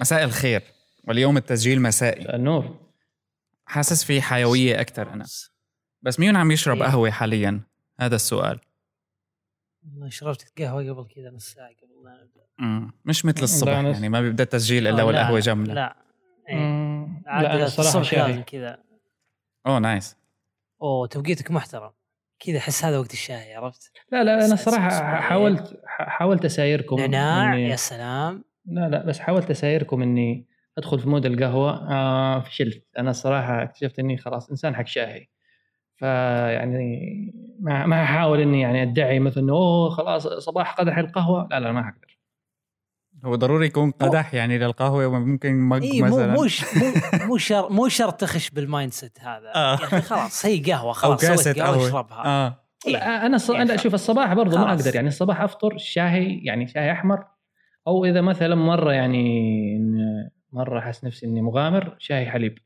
مساء الخير. واليوم التسجيل مسائي. النور. حاسس في حيوية أكثر أنا. بس مين عم يشرب إيه. قهوة حاليا؟ هذا السؤال. والله شربت قهوة قبل كذا نص ساعة قبل ما نبدا مم. مش مثل الصبح لا، أنا- يعني ما بيبدأ التسجيل إلا آه، والقهوة لا، جمله لا. إيه. لا لازم شاهي. كذا. أوه نايس. أوه توقيتك محترم. كذا أحس هذا وقت الشاي عرفت؟ لا لا أنا الصراحه حاولت حاولت أسايركم نعناع يا سلام. لا لا بس حاولت أسايركم إني أدخل في mood القهوة. آه فشلت. أنا الصراحة اكتشفت إني خلاص إنسان حق شاهي. فيعني ما ما احاول إني يعني أدعي مثلا إنه أوه خلاص صباح قدح القهوة. لا لا ما أقدر هو ضروري يكون قدح يعني للقهوة وممكن mug مو مثلا مو مو مو شرط مو شرط تخش بال mindset هذا. آه. يا أخي خلاص هي قهوة أو خلاص كاسه سويت قهوة اشربها. آه. إيه. لا أنا الص... إيه، لا شوف الصباح برضه ما. أقدر. يعني الصباح أفطر شاهي يعني شاي أحمر. أو إذا مثلا مرة يعني مرة أحس نفسي إني مغامر شاي حليب.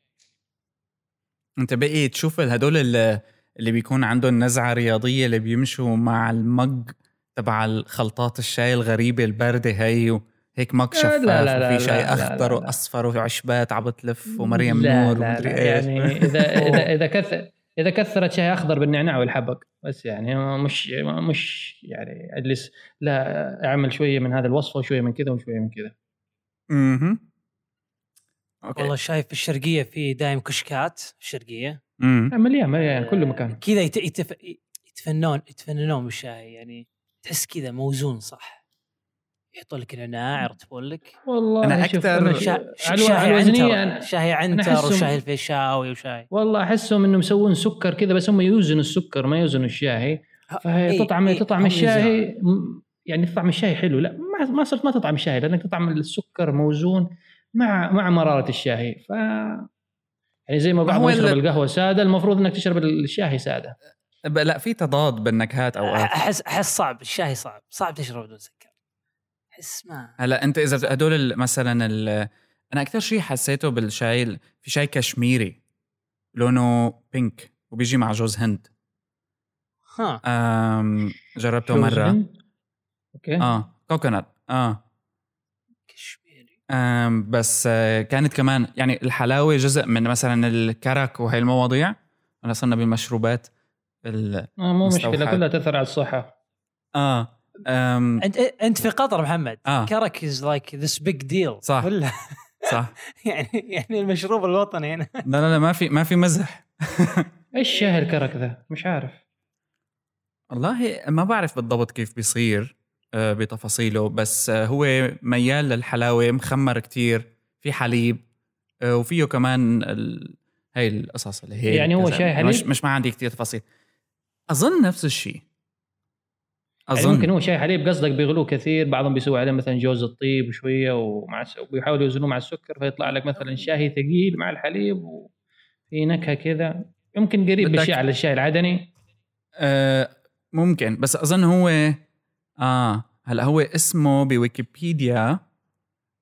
أنت بقي تشوف هدول اللي, اللي بيكون عندهم نزعة رياضية اللي بيمشوا مع المج تبع الخلطات الشاي الغريبة الباردة هي وهيك مج شفاف لا، لا، وفي شاي لا، لا، أخضر لا، لا. وأصفر وعشبات عم بتلف ومريم لا نور لا ومدري لا إيش. يعني اذا اذا إذا كثر إذا كثرت شاي أخضر بالنعناع والحبق بس يعني مش مش يعني أجلس لا أعمل شوية من هذا الوصفة وشوية من كذا وشوية من كذا. أها. okay. والله شايف في الشرقية في دايم كشكات في الشرقيه. مليان مليان كل مكان. كذا يت- يتف... يتفنون يتفننون بالشاي يعني تحس كذا موزون صح. يحطوا لك نعناع يرتبون لك. والله أنا شوف أكثر- أنا شا... ش- على الو- على شاي الوزنية عنتر شاي عنتر وشاي الفيشاوي وشاي والله أحسهم إنهم يسوون سكر كذا بس هم يوزنوا السكر ما يوزنوا الشاي فهي إيه، تطعم إيه، تطعم. م- يعني تطعم الشاي حلو. لا ما ما صرت ما تطعم الشاي لأنك تطعم السكر موزون مع مع مرارة الشاي ف يعني زي ما بعض يشرب ال- القهوة سادة المفروض إنك تشرب الشاي سادة. ب- لا في تضاد بالنكهات اوقات احس أحس صعب الشاي صعب صعب تشرب بدون سكر. احس ما هلا انت إذا هدول ال- مثلا ال- أنا أكثر شيء حسيته بالشاي ال- في شاي كشميري لونه pink وبيجي مع جوز هند. ها. أم جربته جوز مرة. هند. okay. آه coconut آه. كشميري. أم بس آه، كانت كمان يعني الحلاوة جزء من مثلا الكرك وهي المواضيع. انا صرنا بالمشروبات ال... آه مو مشكلة. كلها تأثر على الصحة. آه. أم انت أنت في قطر محمد. آه. كرك is like this big deal صح. ولا صح. يعني يعني المشروب الوطني هنا. لا لا لا ما في ما في مزح. إيش شاي الكرك ذا؟ مش عارف. والله ما بعرف بالضبط كيف بيصير آه، بتفاصيله بس آه، هو ميال للحلاوة مخمر كتير في حليب آه، وفيه كمان ال... هاي القصص اللي هي يعني هو. شاي حليب؟ مش, مش ما عندي كتير تفاصيل. أظن نفس الشيء يعني أظن. ممكن هو شاي حليب قصدك بيغلوه كثير بعضهم بيسوي عليه مثلا جوز الطيب وشويه ومع وبيحاولوا يوزنوه مع السكر فيطلع لك مثلا شاي ثقيل مع الحليب وفي نكهة كذا. يمكن قريب بالشيء على الشاي العدني. آه ممكن. بس أظن هو آه هلا هو اسمه بويكيبيديا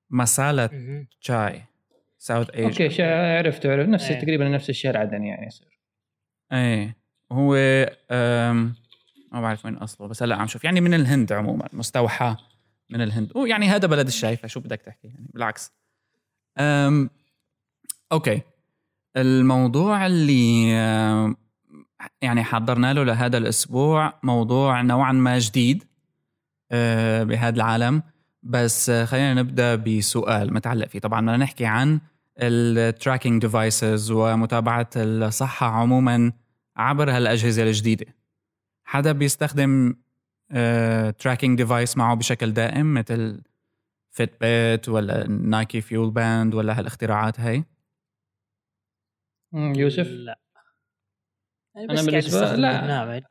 مسالة. شاي South Asia okay شا عرفت عرفت نفس إيه. تقريبا نفس الشيء العدني يعني يصير. إيه. هو أم ما بعرف وين أصله بس هلأ عم شوف. يعني من الهند عموما مستوحى من الهند. ويعني هذا بلد الشاي فشو بدك تحكي؟ يعني بالعكس. أم okay. الموضوع اللي يعني حضرنا له لهذا الأسبوع موضوع نوعا ما جديد أه، بهذا العالم. بس خلينا نبدأ بسؤال متعلق فيه. طبعا بدنا نحكي عن ال tracking devices ومتابعة الصحة عموما عبر هالأجهزة الجديدة. حدا بيستخدم tracking device معه بشكل دائم مثل Fitbit ولا Nike FuelBand ولا هالاختراعات هي يوسف؟ لا. أنا قاعد بالنسبة- استخدم لا. برنامج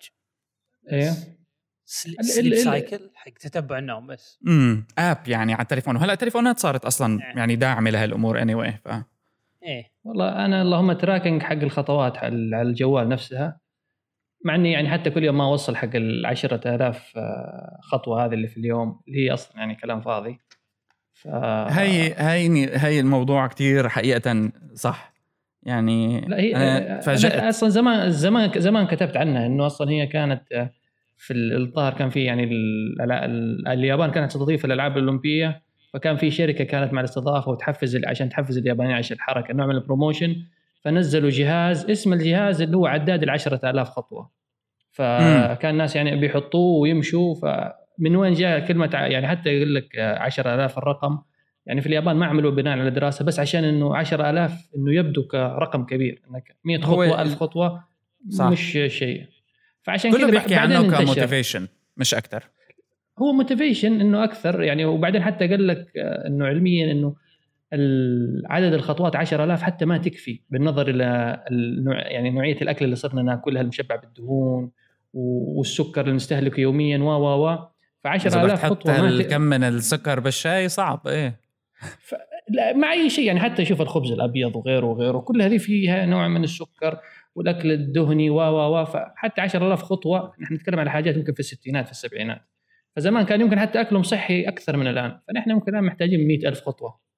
أيوه Sleep Cycle حق تتبع النوم بس. امم app يعني على التليفون. وهلا التليفونات صارت أصلا إيه. يعني داعمة لهالامور اني anyway ف إيه. والله أنا اللهم tracking حق الخطوات على على الجوال نفسها. مع إني يعني حتى كل يوم ما أوصل حق ال 10000 آه، خطوة هذه اللي في اليوم اللي هي أصلا يعني كلام فاضي. ف هي هي هي الموضوع كتير حقيقة صح. يعني لا هي أنا أنا تفاجأت أصلا زمان زمان زمان كتبت عنها إنه أصلا هي كانت آه، في ال- الظاهر كان في يعني ال- ال- ال- اليابان كانت تستضيف الألعاب الأولمبية فكان في شركة كانت مع الاستضافة وتحفز عشان تحفز اليابانيين عشان الحركة نوع من البروموشن فنزلوا جهاز اسم الجهاز اللي هو عداد ال 10000 خطوة. فكان الناس يعني بيحطوه ويمشوا فمن وين جاء كلمة يعني حتى يقول لك آه، 10000 الرقم. يعني في اليابان ما عملوا بناء على دراسة بس عشان إنه 10000 إنه يبدو كرقم كبير إنك 100 هو خطوة ال- 1000 خطوة صح. مش شيء. فعشان كله بيحكي عنه. ك motivation مش أكثر هو motivation إنه أكثر يعني وبعدين حتى قال لك إنه علميا إنه عدد الخطوات 10000 حتى ما تكفي بالنظر إلى النوع يعني نوعية الأكل اللي صرنا ناكلها المشبع بالدهون والسكر اللي نستهلكه يوميا و و و. ف إذا بدك 10000 تحط خطوه ما ت... الكم من السكر بالشاي صعب إيه. لا مع أي شيء يعني حتى شوف الخبز الأبيض وغيره وغيره كل هذه فيها نوع من السكر والأكل الدهني و و و. فحتى 10000 خطوة نحن نتكلم على حاجات ممكن في الستينات في السبعينات. فزمان كان يمكن حتى أكلهم صحي أكثر من الآن فنحن ممكن الآن محتاجين 100000 خطوة.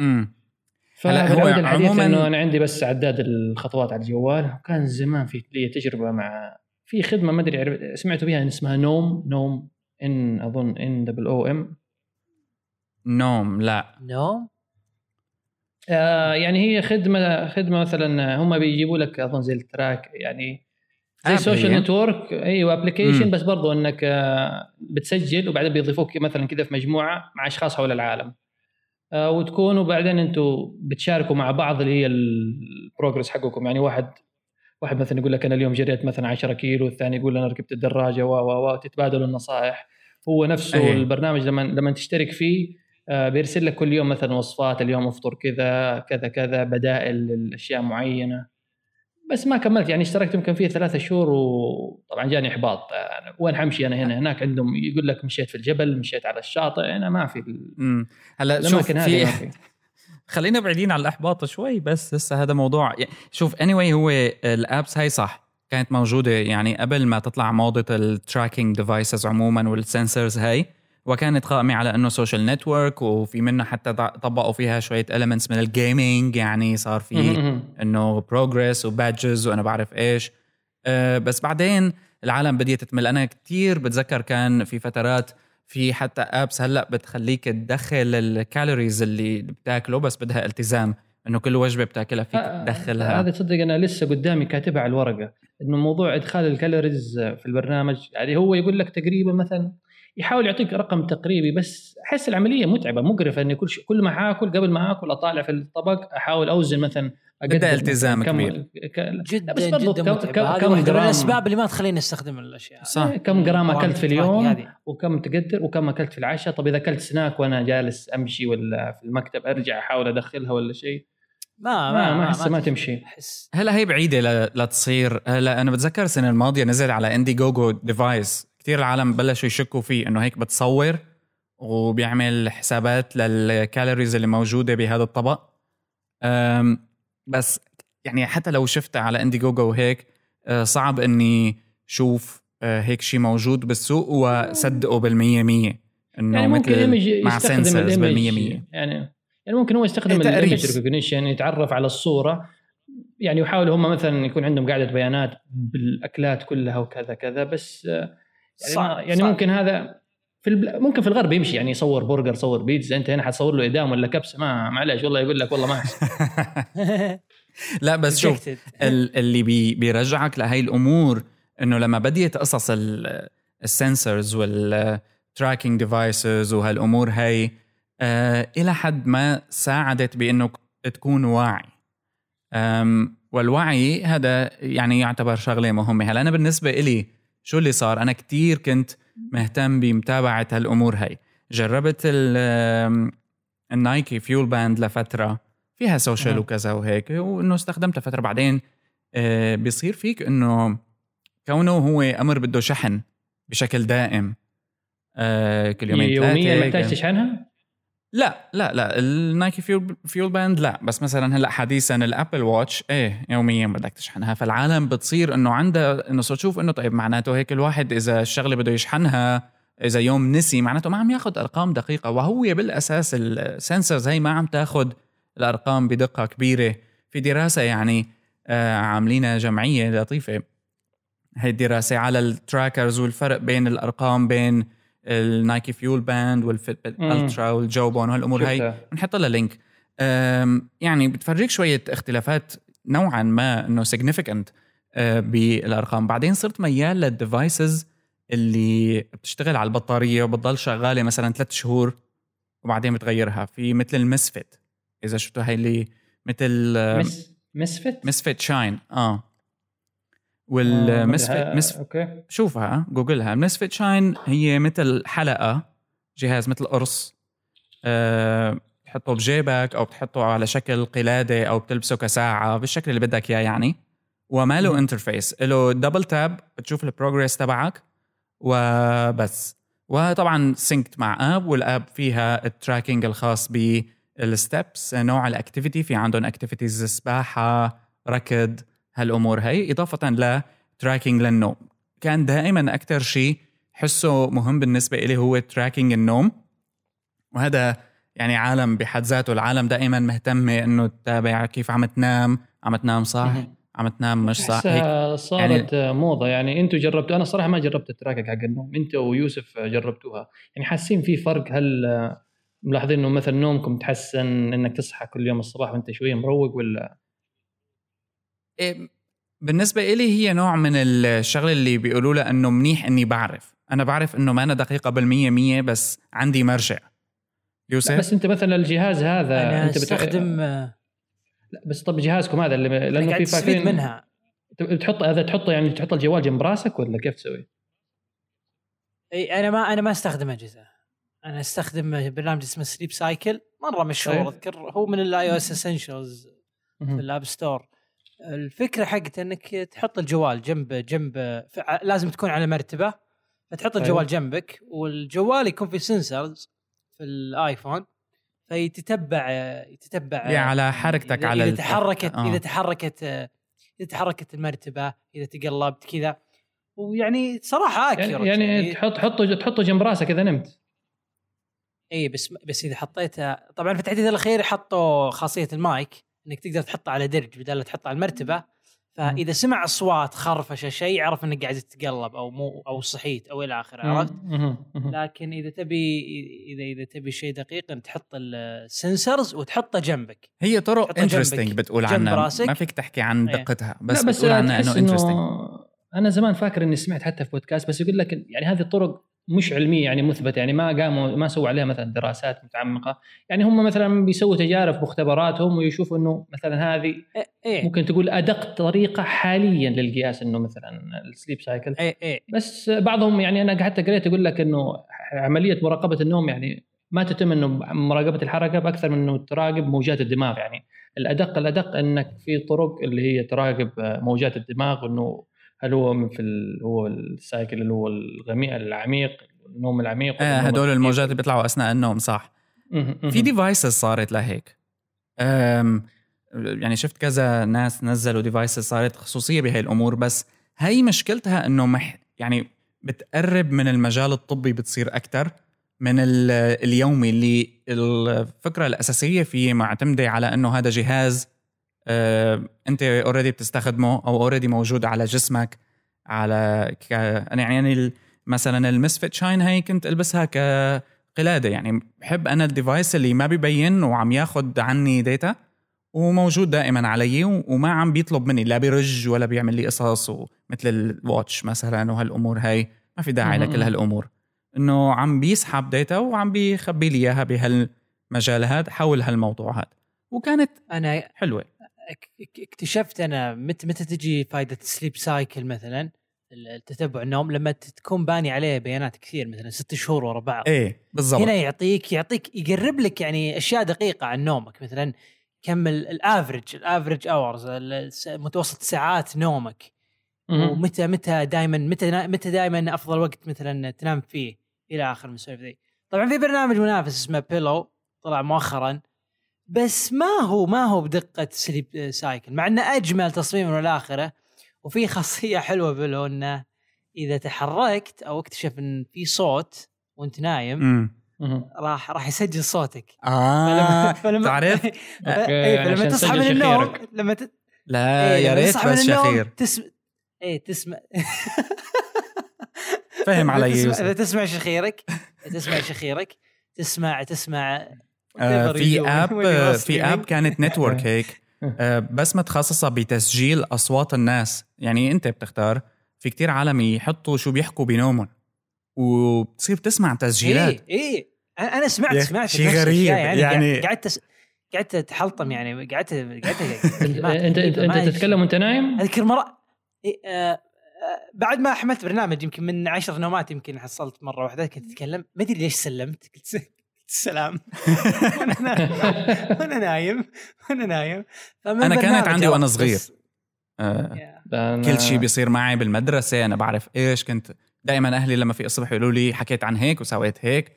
امم هلا هو الحديث عموماً- إنه أنا عندي بس عداد الخطوات على الجوال. وكان زمان في لي تجربة مع في خدمة ما أدري سمعتوا بها اسمها Noom. Noom N أظن N double O M. Noom لا. نو آه يعني هي خدمه خدمة مثلا هم بيجيبوا لك أظن زي ال track يعني زي social. network أيوه application. بس برضو إنك آه، بتسجل وبعدين بيضيفوك مثلا كذا في مجموعة مع أشخاص حول العالم. وتكونوا بعدين أنتم بتشاركوا مع بعض اللي هي ال progress حقكم. يعني واحد واحد مثلا يقول لك أنا اليوم جريت مثلا 10 كيلو الثاني يقول أنا ركبت الدراجة و و و تتبادلوا النصائح. هو نفسه أي. البرنامج لما لما تشترك فيه آه، بيرسل لك كل يوم مثلا وصفات اليوم أفطر كذا كذا كذا بدائل لأشياء معينة. بس ما كملت يعني اشتركت يمكن فيه ثلاثة شهور وطبعا جاني إحباط آه، وين حمشي أنا هنا؟ هناك عندهم يقول لك مشيت في الجبل مشيت على الشاطئ هنا ما في امم هلأ شوف في خلينا بعيدين عن الإحباط شوي بس لسه هذا موضوع يعني شوف اني anyway هو ال apps هاي صح كانت موجودة يعني قبل ما تطلع موضة ال tracking devices عموما وال sensors هاي. وكانت قائمه على إنه social network وفي منها حتى طبقوا فيها شوية elements من ال gaming يعني صار في مهم. إنه progress و badges وأنا بعرف إيش. أه بس بعدين العالم بديت تمل. أنا كتير بتذكر كان في فترات في حتى apps هلأ بتخليك تدخل ال calories اللي بتاكله بس بدها التزام إنه كل وجبة بتاكلها فيك آه، تدخلها. هذا تصدق أنا لسه قدامي كاتبها على الورقة إنه موضوع إدخال ال calories في البرنامج يعني هو يقول لك تقريبا مثلا يحاول يعطيك رقم تقريبي بس أحس العملية متعبة مقرفة إني كل. كل ما حاكل قبل ما اكل أطالع في الطبق أحاول أوزن مثلا بدها أقدر التزام كبير. ك... لا، جدا بس برضو جدا كم- كم- هذه كم واحدة من؟ الأسباب اللي ما تخليني أستخدم الأشياء. صح. كم جرام أكلت في اليوم. وكم تقدر وكم أكلت في العشاء. طب إذا أكلت سناك وأنا جالس أمشي ولا في المكتب أرجع أحاول أدخلها ولا شيء؟ ما ما ما أحس ما تمشي. أحس. هلا هي بعيدة ل- لتصير هلا أنا بتذكر السنة الماضية نزل على Indiegogo device كثير العالم بلشوا يشكوا فيه إنه هيك بتصور وبيعمل حسابات لل calories اللي موجودة بهذا الطبق. بس يعني حتى لو شفتها على Indiegogo وهيك أه، صعب إني شوف أه، هيك شيء موجود بالسوق وصدقه بالمية مية. إنه يعني ممكن مثل مع sensors بالمية مية. يعني يعني ممكن هو يستخدم تقريب. ال image recognition يتعرف على الصورة. يعني يحاول هم مثلا يكون عندهم قاعدة بيانات بالأكلات كلها وكذا كذا بس آه، يعني, صعب- يعني صعب. ممكن هذا في البل... ممكن في الغرب يمشي يعني يصور برجر يصور بيتزا أنت هنا حتصور له إدام ولا كبسة ما معلش والله يقول لك والله ما. لا بس شوف اللي بي بيرجعك لهي الأمور إنه لما بديت قصص ال sensors وال tracking devices وهالأمور هي آه إلى حد ما ساعدت بإنه تكون واعي والوعي هذا يعني يعتبر شغلة مهمة هلا أنا بالنسبة إلي شو اللي صار؟ أنا كتير كنت مهتم بمتابعة هالأمور هي جربت ال Nike Fuel Band لفترة. فيها social. وكذا وهيك وإنه استخدمتها فتره بعدين آه، بيصير فيك إنه كونه هو أمر بده شحن بشكل دائم آه، كل يومين يوميا محتاج تشحنها؟ لا لا لا ال Nike Fuel Fuel Band لا. بس مثلا هلأ حديثا ال Apple Watch إيه يوميا بدك تشحنها. فالعالم بتصير إنه عندها إنه صرت تشوف إنه طيب معناته هيك الواحد إذا الشغلة بده يشحنها إذا يوم نسي معناته ما عم ياخذ أرقام دقيقة. وهو بالأساس ال sensors هي ما عم تاخذ الأرقام بدقة كبيرة. في دراسة يعني آه عاملينها جمعية لطيفة. هي الدراسة على ال trackers والفرق بين الأرقام بين ال Nike Fuel Band وال Fitbit Ultra وال Jawbone وهالأمور هاي. بنحط لها link يعني بتفرجيك شوية اختلافات نوعا ما إنه significant أه، بالأرقام. بعدين صرت ميال لل devices اللي بتشتغل على البطارية وبتضل شغالة مثلا ثلاث شهور وبعدين بتغيرها. في مثل ال Misfit إذا شفتوا هاي اللي مثل Mis Misfit Misfit Shine آه آه، وال Misfit ها- Mis okay. شوفها جوجلها. Misfit Shine هي مثل حلقة جهاز مثل قرص أه بتحطه بجيبك أو بتحطه على شكل قلادة أو بتلبسه كساعة بالشكل اللي بدك إياه يعني. وما له. interface له double tap بتشوف ال progress تبعك وبس. وطبعا synced مع app وال app فيها ال tracking الخاص بال steps نوع ال activity في عندهم activities سباحة ركض هالأمور هي إضافة ل tracking للنوم. كان دائما أكثر شيء حسه مهم بالنسبة لي هو tracking النوم. وهذا يعني عالم بحد ذاته العالم دائما مهتمه إنه تتابع كيف عم تنام عم تنام صح. عم تنام مش صح هيك؟ أحسها صارت موضة. يعني أنتم جربتوا أنا صراحة ما جربت التراكك حق النوم. انت ويوسف جربتوها. يعني حاسين في فرق؟ هل ملاحظين إنه مثلا نومكم تحسن إنك تصحى كل يوم الصباح وأنت شوية مروق ولا إيه، بالنسبة إلي هي نوع من الشغلة اللي بيقولوا لها إنه منيح إني بعرف. أنا بعرف إنه ما أنا دقيقة بالمية مية بس عندي مرجع. يوسف؟ بس أنت مثلا الجهاز هذا أنا أنت بت- أستخدم آه، لا بس طب جهازكم هذا اللي أنا لأنه في فاكرين منها. تحط هذا تحطه يعني تحط الجوال جنب راسك ولا كيف تسوي؟ إي أنا ما أنا ما أستخدم أجهزة. أنا أستخدم برنامج اسمه Sleep Cycle مرة مشهور طيب. أذكر هو من ال iOS essentials في. ال App Store الفكرة حقته إنك تحط الجوال جنب جنب لازم تكون على مرتبة فتحط أيوه. الجوال جنبك والجوال يكون في sensors في الآيفون فيتتبع يتتبع يعني على حركتك إذا- على إذا تحركت آه. إذا تحركت إذا تحركت المرتبة إذا تقلبت كذا ويعني صراحة يعني, accurate يعني تحط تحطه تحطه جنب راسك اذا نمت اي بس بس إذا حطيته طبعا في التحديث الأخير حطوا خاصية المايك إنك تقدر تحطه على درج بدل لا تحطه على المرتبة. فإذا سمع اصوات خرفشه شيء يعرف إنك قاعد تتقلب أو مو أو صحيت أو إلى آخره عرفت؟ لكن إذا تبي إذا إذا تبي شيء دقيق انت تحط ال sensors وتحطه جنبك. هي طرق interesting بتقول عنها. راسك. ما فيك تحكي عن إيه. دقتها بس, بس بتقول عنها إنه interesting أنا زمان فاكر إني سمعت حتى في بودكاست بس يقول لك يعني هذه الطرق مش علمية يعني مثبتة يعني ما قاموا ما سووا عليها مثلا دراسات متعمقة. يعني هم مثلا بيسووا تجارب مختبراتهم ويشوفوا إنه مثلا هذه إيه إيه. ممكن تقول أدق طريقة حاليا للقياس إنه مثلا ال Sleep Cycle إيه, إيه. بس بعضهم يعني أنا حتى قريت يقول لك إنه عملية مراقبة النوم يعني ما تتم إنه مراقبة الحركة بأكثر من إنه تراقب موجات الدماغ يعني الأدق الأدق إنك في طرق اللي هي تراقب موجات الدماغ وإنه هل هو من في ال- هو ال cycle اللي هو الغميق العميق النوم العميق آه هدول. الموجات اللي بيطلعوا أثناء النوم صح. في devices صارت لهيك أم يعني شفت كذا ناس نزلوا devices صارت خصوصية بهي الأمور بس هي مشكلتها إنه مح يعني بتقرب من المجال الطبي بتصير أكثر من ال- اليومي اللي الفكرة الأساسية فيه معتمده على إنه هذا جهاز أنت already بتستخدمه أو already موجود على جسمك على ك... أنا يعني ال- مثلا ال Misfit Shine هي كنت ألبسها كقلادة. يعني بحب أنا ال device اللي ما ببين وعم ياخد عني data وموجود دائما علي وما عم بيطلب مني لا بيرج ولا بيعمل لي قصص ومثل ال watch مثلا وهالأمور هاي. ما في داعي. لكل هالأمور. إنه عم بيسحب data وعم بيخبي لي إياها بهالمجال هذا حول هالموضوع هذا. وكانت أنا حلوة. اكتشفت أنا متى متى تجي فائده ال Sleep Cycle مثلا التتبع النوم لما تكون باني عليه بيانات كثير مثلا ست شهور ورا بعض. إيه بالضبط. هنا يعطيك يعطيك يقرب لك يعني أشياء دقيقة عن نومك مثلا كم ال average ال average hours متوسط ساعات نومك. ومتى متى دائما متى متى دائما أفضل وقت مثلا تنام فيه إلى آخر من السوالف ذي. طبعا في برنامج منافس اسمه Pillow طلع مؤخرا. بس ما هو ما هو بدقة Sleep Cycle مع إنه أجمل تصميم من الآخرة وفي خاصية حلوة Pillow إنه إذا تحركت أو اكتشف إن في صوت وأنت نايم امم مهم. راح راح يسجل صوتك آه فلما تعرف أي يعني فلما تصحى من النوم. لما ت... لا إيه يا ريت بس شخير تسمع إيه تسمع فهم علي. اذا تسمع شخيرك تسمع شخيرك تسمع تسمع في do اب في اب. كانت نتورك هيك. آه، بس متخصصة بتسجيل أصوات الناس. يعني أنت بتختار في كتير عالم يحطوا شو بيحكوا بنومهم. وبتصير تسمع تسجيلات. اي اي أنا أنا سمعت سمعت شي نفس غريب، يعني, يعني- قعدت أس- قعدت أتحلطم يعني. قعدت قعدت أنت أنت أنت, تتكلم وأنت نايم؟ اذكر مره إيه آه آه بعد ما حملت برنامج يمكن من عشر نومات يمكن حصلت مرة واحدة. كنت أتكلم. ما أدري ليش سلمت. قلت السلام وأنا نايم. وأنا نايم. وأنا أنا كانت عندي بس- صغير. آه، كل شيء بيصير معي بالمدرسة أنا بعرف إيش كنت. دائما أهلي لما في الصبح يقولوا لي حكيت عن هيك وسويت هيك.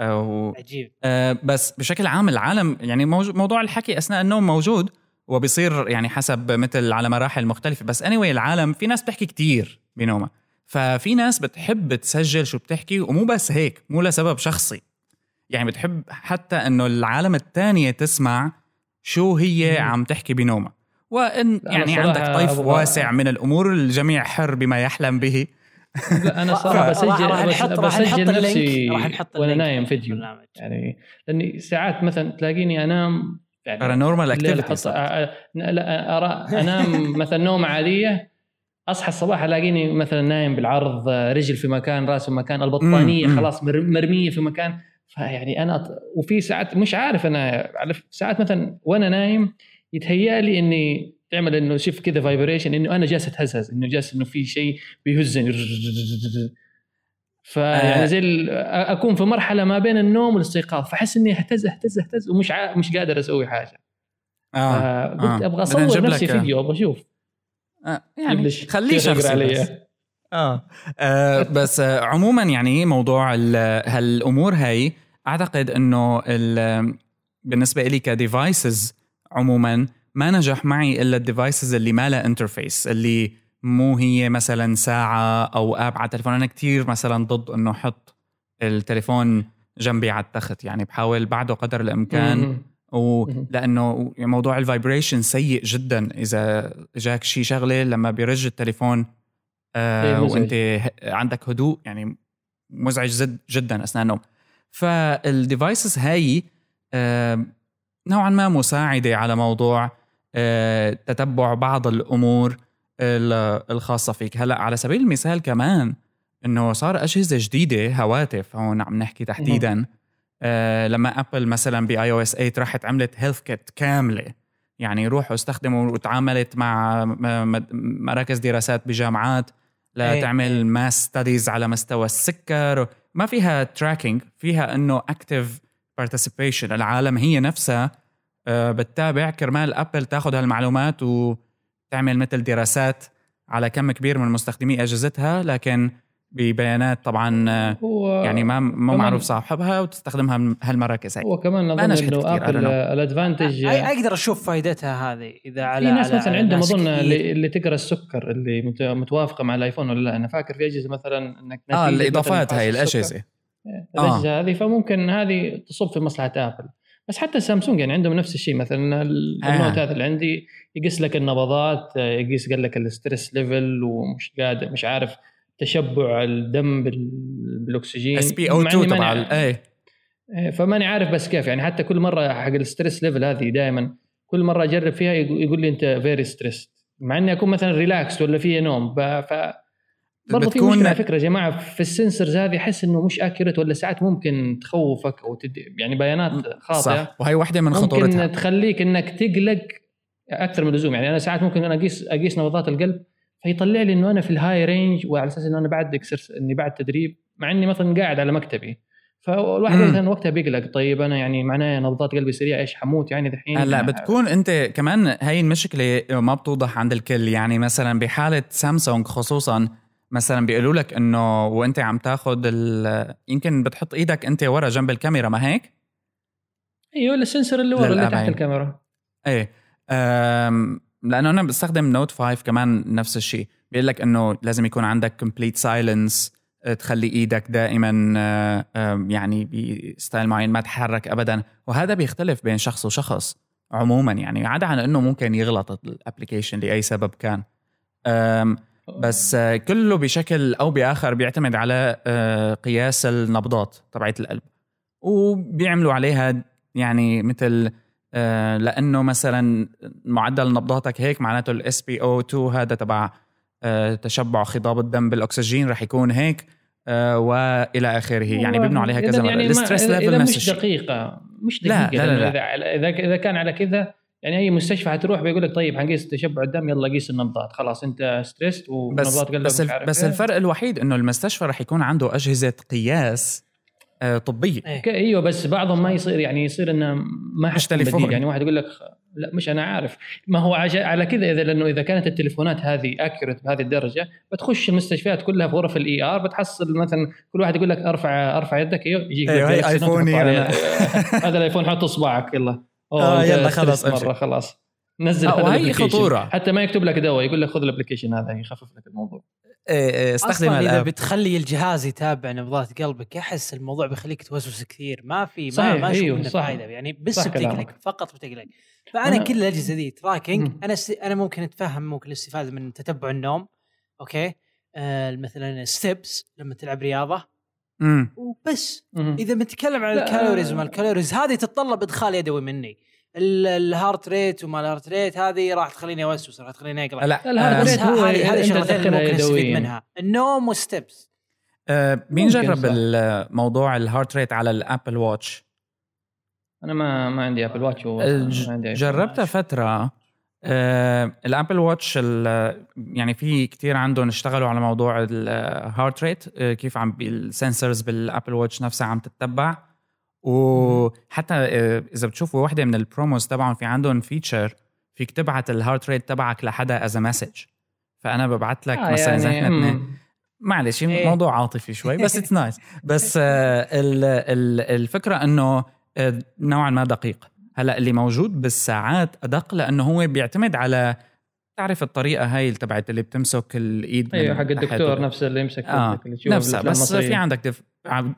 آه، و- عجيب. آه، بس بشكل عام العالم يعني موجو- موضوع الحكي أثناء النوم موجود وبيصير يعني حسب مثل على مراحل مختلفة. بس anyway العالم في ناس بتحكي كتير بنومها ففي ناس بتحب تسجل شو بتحكي ومو بس هيك مو لسبب شخصي. يعني بتحب حتى إنه العالم الثانية تسمع شو هي مم. عم تحكي بنومها وإن يعني عندك طيف واسع من الأمور الجميع حر بما يحلم به. لا أنا صراحة راح- راح بسجل نحط راح نحط بسجل ال link. راح نحط وأنا نايم في فيديو البرنامج. يعني لأني ساعات مثلا تلاقيني أنام يعني paranormal activity لا أرى أنام مثلا نومة عادية أصحى الصباح ألاقيني مثلا نايم بالعرض رجل في مكان راس في مكان البطانية. خلاص مر- مرمية في مكان. فيعني أنا وفي ساعات مش عارف أنا على ساعات مثلا وأنا نايم يتهيأ لي إني تعمل إنه شوف كذا vibration إنه أنا جالس أتهزهز إنه جالس إنه في شيء بيهزني فيعني آه. زي ال- أكون في مرحلة ما بين النوم والاستيقاظ فأحس إني أهتز أهتز أهتز ومش عا... مش قادر أسوي حاجة آه فقلت آه. أبغى أصور نفسي فيديو أبغى أشوف آه. يعني خليه شخصي علي. بس. آه. آه بس آه عموما يعني موضوع ال- هالأمور هاي أعتقد إنه ال- بالنسبة لي كديفايسز عموما ما نجح معي إلا ال devices اللي ما لها interface اللي مو هي مثلا ساعة أو app على التليفون أنا كتير مثلا ضد إنه أحط التليفون جنبي على التخت يعني بحاول بعده قدر الإمكان. ولأنه موضوع ال vibration سيء جدا إذا جاك شي شغلة لما بيرج التليفون آه إيه،. وأنت عندك هدوء يعني مزعج جدا أثناء النوم فال devices هاي نوعا ما مساعدة على موضوع آه تتبع بعض الأمور ال- الخاصة فيك. هلأ على سبيل المثال كمان إنه صار أجهزة جديدة هواتف هون عم نحكي تحديدا آه لما Apple مثلا ب iOS 8 راحت عملت HealthKit كاملة. يعني روحوا استخدموا وتعاملت مع مراكز دراسات بجامعات. لتعمل mass studies على مستوى السكر ما فيها tracking فيها إنه active participation العالم هي نفسها آه، بتتابع كرمال Apple تاخذ هالمعلومات وتعمل مثل دراسات على كم كبير من مستخدمي أجهزتها لكن ببيانات طبعا آه، هو يعني ما مو كمان- معروف صاحبها وتستخدمها من هالمراكز هاي هو كمان ما أظن إنه Apple. ال advantage أقدر أشوف فائدتها هذه إذا على في ناس على- مثلا عندهم أظن. اللي, اللي تقرأ السكر اللي مت- متوافقة مع ال iPhone ولا لا أنا فاكر في أجهزة مثلا إنك آه الإضافات هاي فحص السكر. الأجهزة الأجهزة هذه فممكن هذه تصب في مصلحة Apple بس حتى سامسونج يعني عندهم نفس الشيء مثلا ال- آه. ال Note هذا اللي عندي يقيس لك النبضات يقيس قال لك ال stress level ومش قادر مش عارف تشبع الدم بال- بالأكسجين. SpO مع 2 إني ماني تبع عارف. ال- إيه. إيه، فماني عارف بس كيف. يعني حتى كل مرة حق ال stress level هذه دائما كل مرة أجرب فيها يقول لي أنت very stressed مع إني أكون مثلا ريلاكس ولا في نوم. ف برضه في مشكلة على فكرة يا جماعة. في ال sensors هذه أحس إنه مش accurate ولا ساعات ممكن تخوفك أو تدي يعني بيانات خاطئة. صح وهي واحدة من خطورتها. ممكن تخليك إنك تقلق أكثر من اللزوم. يعني أنا ساعات ممكن أنا اقيس أقيس نبضات القلب فيطلع لي إنه أنا في ال high range وعلى أساس إنه أنا بعد exercise إني بعد تدريب مع إني مثلا قاعد على مكتبي فالواحد. مثلا وقتها بيقلق طيب أنا يعني معناه نبضات قلبي سريعة إيش حموت يعني دحين هلأ بتكون أنت كمان هاي المشكلة ما بتوضح عند الكل يعني مثلا بحالة سامسونج خصوصا مثلا بيقولوا لك إنه وأنت عم تاخذ يمكن بتحط إيدك أنت ورا جنب الكاميرا ما هيك؟ أيوه ال sensor اللي ورا اللي. تحت الكاميرا إيه لأنه أنا بستخدم Note 5 كمان نفس الشيء. بيقول لك إنه لازم يكون عندك complete silence تخلي إيدك دائما آه، يعني ب style معين ما تحرك ابدا. وهذا بيختلف بين شخص وشخص عموما. يعني عدا عن إنه ممكن يغلط ال application لأي سبب كان. بس آه، كله بشكل أو بآخر بيعتمد على آه، قياس النبضات تبعت القلب. وبيعملوا عليها يعني مثل آه، لأنه مثلا معدل نبضاتك هيك معناته ال SpO2 هذا تبع آه، تشبع خضاب الدم بالأكسجين رح يكون هيك آه، وإلى آخره يعني بيبنوا عليها كذا مرة. يعني ال stress level مش دقيقة مش لا، دقيقة لا، لا، لا. إذا إذا كان على كذا يعني أي مستشفى حتروح بيقول لك طيب حنقيس تشبع الدم يلا قيس النبضات خلاص أنت stressed بس ونبضات قلبك بس, عارف بس إيه. الفرق الوحيد إنه المستشفى رح يكون عنده أجهزة قياس آه، طبية إيه. إيوه بس بعضهم ما يصير يعني يصير إنه ما مش حتكون تليفون. بديل يعني واحد يقول لك لا مش أنا عارف ما هو على كذا إذا لأنه إذا كانت التليفونات هذه accurate بهذه الدرجة بتخش المستشفيات كلها في غرف ال ER بتحصل مثلا كل واحد يقول لك أرفع أرفع يدك أيوه يجيك أيوة، هي. أنا. هذا ال iPhone حط اصبعك يلا آه، أنت يلا خلاص مرة. خلاص نزل آه، هذا. خطورة. حتى ما يكتب لك دواء يقول لك خذ ال application هذا يخفف لك الموضوع إيه، إيه، استخدم أصلا إذا ال app بتخلي الجهاز يتابع نبضات قلبك أحس الموضوع بيخليك توسوس كثير ما في ما صحيح، ما أشوف أيوه، منه صح. فائده يعني بس بتقلق. فقط بتقلق فأنا أنا- كل الأجهزة دي tracking مم. أنا است... أنا ممكن أتفهم ممكن الاستفادة من تتبع النوم okay آه مثلا steps لما تلعب رياضة مم. وبس مهم. إذا بنتكلم عن. ال calories وما ال calories هذه تتطلب إدخال يدوي مني ال heart rate وما ال heart rate هذه راح تخليني أوسوس راح تخليني اقلق لا ال heart آه، rate هو هذه شغلتين اللي ممكن نستفيد. منها النوم وال steps آه، مين جرب صح. الموضوع ال heart rate على ال Apple Watch أنا ما ما عندي Apple Watch. جربتها فترة آه ال Apple Watch ال- يعني في كتير عندهم اشتغلوا على موضوع ال heart rate آه كيف عم ال sensors بال Apple Watch نفسها عم تتبع وحتى آه إذا بتشوفوا واحدة من ال promos تبعهم في عندهم feature فيك تبعت ال heart rate تبعك لحدا as message فأنا ببعت لك آه مثلا إذا يعني إحنا معلش إيه. موضوع عاطفي شوي بس it's nice بس آه، ال- ال- الفكرة إنه آه، نوعا ما دقيق. هلأ اللي موجود بالساعات أدق لأنه هو بيعتمد على تعرف الطريقة هاي اللي تبعت اللي بتمسك الإيد أيوه حق الدكتور نفسه اللي يمسك تشوفه نفسها بس. في عندك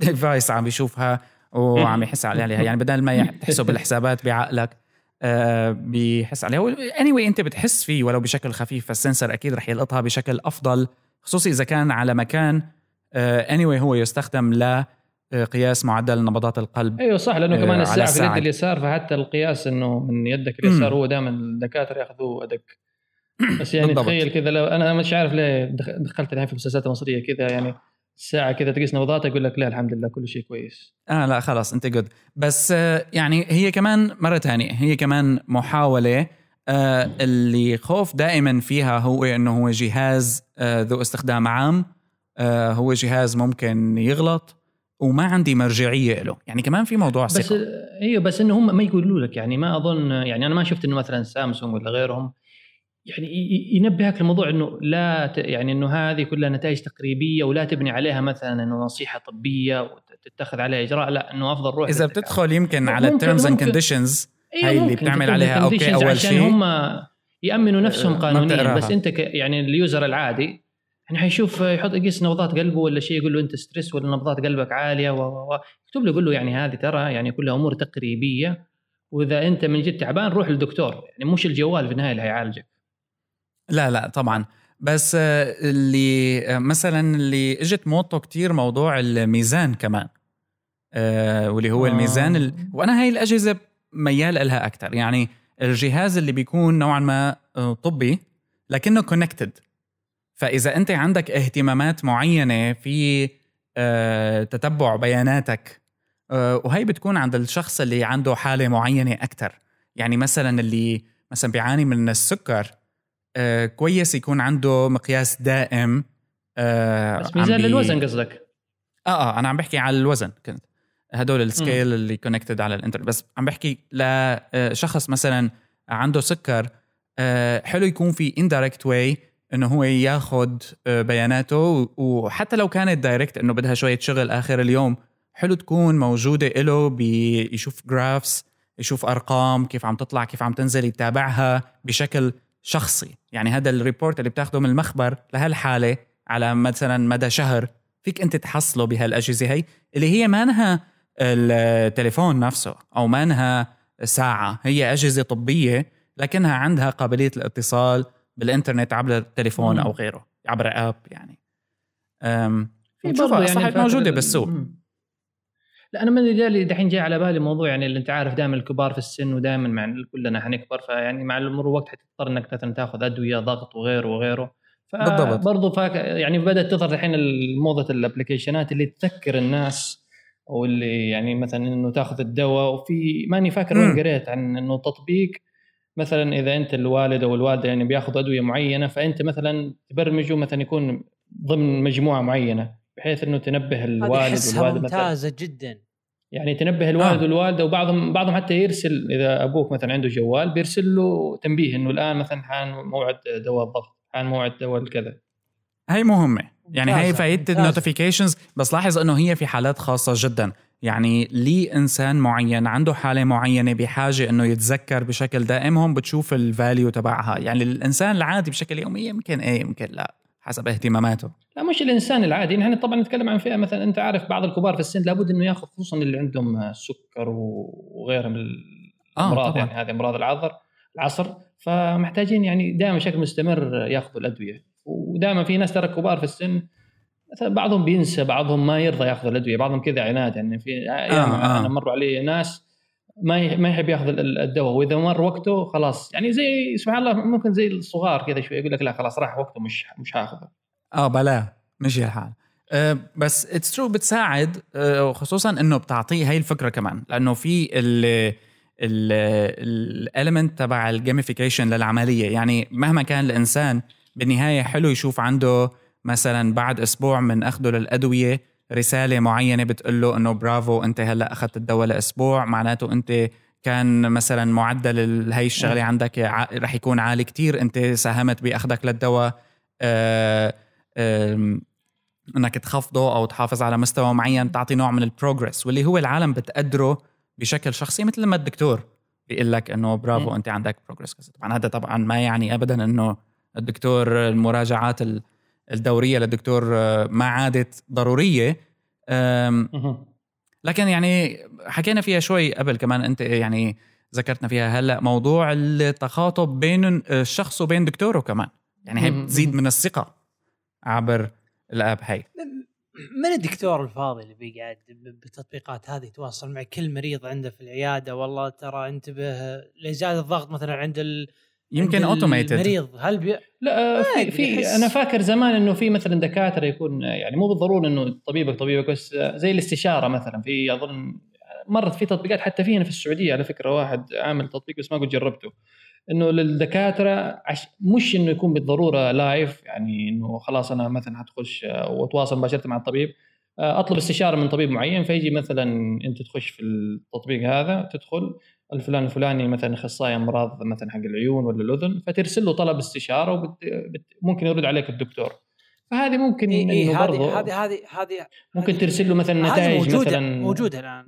device عم بيشوفها وعم يحس عليها يعني بدل ما تحسب الحسابات بعقلك آه بيحس عليها. anyway انت بتحس فيه ولو بشكل خفيف فال sensor أكيد رح يلقطها بشكل أفضل خصوصي إذا كان على مكان anyway هو يستخدم لقياس معدل نبضات القلب أيوه صح لأنه آه، كمان الساعة في. اليد اليسار فحتى القياس إنه من يدك اليسار هو دائما الدكاترة ياخذوه أدق. بس يعني. تخيل كذا لو أنا مش عارف ليه دخ- دخلت الحين في المسلسلات المصريه كذا يعني. الساعة كذا تقيس نبضاتك يقول لك لا الحمد لله كل شيء كويس. آه لا خلاص أنت جود بس آه يعني هي كمان مرة ثانية هي كمان محاولة آه اللي خوف دائما فيها هو إنه هو جهاز آه ذو استخدام عام آه هو جهاز ممكن يغلط وما عندي مرجعية له. يعني كمان في موضوع بس ثقة. أيوه بس إنه هم ما يقولوا لك يعني ما أظن يعني أنا ما شفت إنه مثلا سامسونج ولا غيرهم يعني ينبهك لموضوع إنه لا ت- يعني إنه هذه كلها نتائج تقريبية ولا تبني عليها مثلا إنه نصيحة طبية وتتخذ عليها إجراء لا إنه أفضل روح إذا. بتدخل يمكن على ال terms and. conditions هاي اللي بتعمل عليها أول عشان شيء. هم يأمنوا نفسهم ما قانونيا. بس أنت ك يعني ال user العادي يعني حيشوف يحط يقيس نبضات قلبه ولا شيء يقول له أنت stress ولا نبضات قلبك عالية و و يكتب له يقول له يعني هذه ترى يعني كلها أمور تقريبية وإذا أنت من جد تعبان روح للدكتور يعني مش الجوال في النهاية اللي هيعالجك لا لا طبعا. بس آه، اللي آه، مثلا اللي إجت موضته كتير موضوع الميزان كمان آه، واللي هو آه. الميزان ال... وأنا هاي الأجهزة ميال لها أكثر يعني الجهاز اللي بيكون نوعا ما آه، طبي لكنه connected فإذا أنت عندك اهتمامات معينة في آه، تتبع بياناتك آه، وهي بتكون عند الشخص اللي عنده حالة معينة أكثر يعني مثلا اللي مثلا بيعاني من السكر آه، كويس يكون عنده مقياس دائم آه، بس ميزان بي- للوزن قصدك؟ آه آه أنا عم بحكي على الوزن كنت. هدول ال scale اللي connected على الإنترنت. بس عم بحكي لشخص مثلا عنده سكر آه، حلو يكون في indirect way إنه هو ياخذ آه، بياناته وحتى لو كانت direct إنه بدها شوية شغل آخر اليوم حلو تكون موجودة له بيشوف graphs يشوف أرقام كيف عم تطلع كيف عم تنزل يتابعها بشكل شخصي يعني هذا ال report اللي بتاخده من المخبر لهالحالة على مثلا مدى شهر فيك أنت تحصله بهالأجهزة هي اللي هي مانها التليفون نفسه أو مانها ساعة هي أجهزة طبية لكنها عندها قابلية الاتصال بالإنترنت عبر التليفون. أو غيره عبر app يعني في برضه فاكر موجودة ال- بالسوق. لا أنا من جالي دحين جاي على بالي موضوع يعني اللي أنت عارف دائما الكبار في السن ودائما مع كلنا حنكبر فيعني مع مرور الوقت حتضطر إنك مثلا تاخذ أدوية ضغط وغيره وغيره بالضبط. برضه فاك يعني بدأت تظهر الحين موضة الأبلكيشنات اللي تذكر الناس أو اللي يعني مثلا إنه تاخذ الدواء وفي ماني فاكر وين. قريت عن إنه تطبيق مثلا إذا أنت الوالد أو الوالدة يعني بياخذ أدوية معينة فأنت مثلا تبرمجه مثلا يكون ضمن مجموعة معينة بحيث إنه تنبه الوالد والوالدة مثلا ممتازة جدا يعني تنبه الوالد آه. والوالدة وبعضهم بعضهم حتى يرسل إذا أبوك مثلا عنده جوال بيرسل له تنبيه إنه الآن مثلا حان موعد دواء الضغط حان موعد دواء الكذا هي مهمه يعني هي فايدة. ال notifications بس لاحظ إنه هي في حالات خاصة جدا. يعني لي انسان معين عنده حالة معينة بحاجة إنه يتذكر بشكل دائم هون بتشوف ال value تبعها. يعني الإنسان العادي بشكل يومي يمكن إيه يمكن لا. حسب اهتماماته. لا مش الإنسان العادي. نحن طبعا نتكلم عن فئة مثلا أنت عارف بعض الكبار في السن لابد إنه يأخذ خصوصا اللي عندهم سكر وغيرها من آه، الأمراض طبعاً. يعني هذه أمراض العصر العصر. فمحتاجين يعني دائما بشكل مستمر يأخذوا الأدوية. ودائما في ناس ترى كبار في السن مثلا بعضهم بينسى بعضهم ما يرضى يأخذ الأدوية بعضهم كذا عناد. يعني في أيام آه. أنا مروا علي ناس ما ما يحب ياخذ ال- الدواء وإذا مر وقته خلاص يعني زي سبحان الله ممكن زي الصغار كذا شوي يقول لك لا خلاص راح وقته مش مش هاخذه. آه بلا مشي الحال. أه بس it's true بتساعد أه وخصوصا إنه بتعطيه هاي الفكرة كمان لأنه في ال ال element تبع ال gamification للعملية. يعني مهما كان الإنسان بالنهاية حلو يشوف عنده مثلا بعد أسبوع من أخذه للأدوية رسالة معينة بتقول له إنه برافو أنت هلأ أخذت الدواء لأسبوع. معناته أنت كان مثلا معدل هاي الشغلة عندك رح يكون عالي كتير. أنت ساهمت بأخذك للدواء أم، إنك تخفضه أو تحافظ على مستوى معين تعطي نوع من البروجرس واللي هو العالم بتقدره بشكل شخصي مثل لما الدكتور بيقول لك إنه برافو. أنت عندك بروجرس طبعا هذا طبعا ما يعني ابدا إنه الدكتور المراجعات ال- الدورية للدكتور آه، ما عادت ضرورية. لكن يعني حكينا فيها شوي قبل كمان أنت يعني ذكرتنا فيها. هلأ موضوع التخاطب بين الشخص وبين دكتوره كمان. يعني هي. بتزيد من الثقة عبر ال app هاي. من الدكتور الفاضي اللي بيقعد بالتطبيقات هذه يتواصل مع كل مريض عنده في العيادة؟ والله ترى انتبه لزياده الضغط مثلا عند ال يمكن automated المريض هل بي... لا في في أنا فاكر زمان إنه في مثلا دكاترة يكون يعني مو بالضرورة إنه طبيبك طبيبك بس زي الاستشارة مثلا في أظن مرت في تطبيقات حتى في هنا في السعودية على فكرة واحد عامل تطبيق بس ما قد جربته. إنه للدكاترة عش مش إنه يكون بالضرورة لايف يعني إنه خلاص أنا مثلا حتخش وأتواصل مباشرة مع الطبيب أطلب استشارة من طبيب معين فيجي مثلا أنت تخش في التطبيق هذا تدخل الفلان الفلاني مثلا أخصائي أمراض مثلا حق العيون ولا الأذن فترسل له طلب استشارة وممكن يرد عليك الدكتور. فهذه ممكن إيه إنه إيه هذه برضه هذه هذه هذه ممكن ترسل له مثلا نتائج موجودة مثلا. موجودة الآن.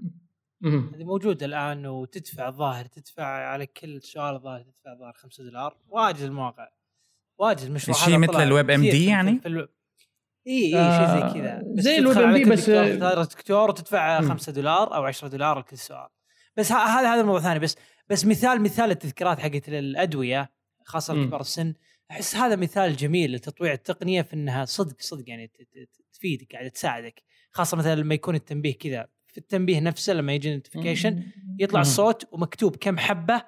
هذه موجودة الآن وتدفع الظاهر تدفع على كل سؤال الظاهر تدفع الظاهر 5 دولار. واجد المواقع. واجد المشروع شيء مثل ال WebMD في- يعني؟ في ألو... اي اي شيء زي كذا زي الويب كل بس- تختار دكتور وتدفع مم. 5 دولار أو 10 دولار لكل سؤال بس هذا هذا موضوع ثاني بس بس مثال مثال التذكيرات حقت الادويه خاصة. لكبار السن أحس هذا مثال جميل لتطويع التقنية في إنها صدق صدق يعني تفيدك يعني تساعدك خاصة مثلا لما يكون التنبيه كذا في التنبيه نفسه لما يجي notification يطلع. الصوت ومكتوب كم حبة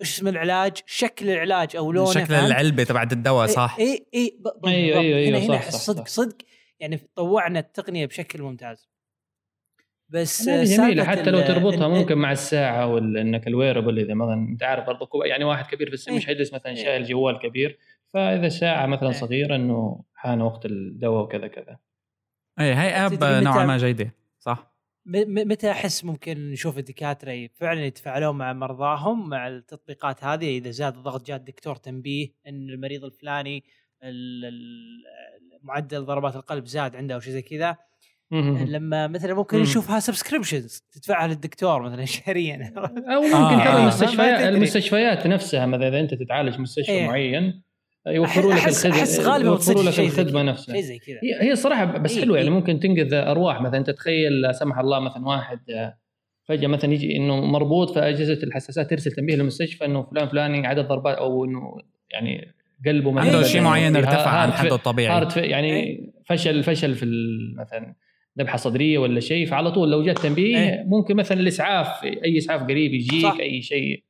إيش اسم العلاج شكل العلاج أو لونه شكل فهمت؟ العلبة تبعت الدواء صح اي اي ب- بالضبط. أيوة، هنا صدق صح. صدق يعني طوعنا التقنية بشكل ممتاز بس هذه جميلة حتى لو تربطها ممكن مع الساعة ولا إنك ال wearable إذا مثلا أنت عارف برضه يعني واحد كبير في السن إيه. مش حيجلس مثلا إيه. شايل جوال كبير فإذا ساعه مثلا إيه. صغيرة إنه حان وقت الدواء وكذا كذا اي هاي app نوعا ما جيدة صح متى أحس ممكن نشوف الدكاترة فعلا يتفاعلون مع مرضاهم مع التطبيقات هذه إذا زاد الضغط جاء الدكتور تنبيه إن المريض الفلاني ال- ال- معدل ضربات القلب زاد عنده أو شيء زي كذا. لما مثلا ممكن مم. نشوفها subscriptions تدفعها للدكتور مثلا شهريا أو ممكن آه، ترى. المستشفيات. المستشفيات نفسها مثلا إذا أنت تتعالج مستشفى إيه. معين يوفروا لك أحس- الخدمه أحس غالباً يوفروا لك الخدمة. نفسها شيء زي كذا هي صراحة بس إيه، حلوة يعني إيه. ممكن تنقذ أرواح مثلا أنت تخيل لا سمح الله مثلا واحد آه، فجأة مثلا يجي إنه مربوط فاجهزه الحساسات ترسل تنبيه للمستشفى إنه فلان فلاني عدد ضربات أو إنه يعني قلبه مثلا عنده شيء معين يعني ارتفع عن حده الطبيعي هارت يعني فشل فشل في ال- مثلا ذبحة صدرية ولا شيء فعلى طول لو جت تنبيه إيه. ممكن مثلا الإسعاف أي إسعاف قريب يجيك صح. أي شيء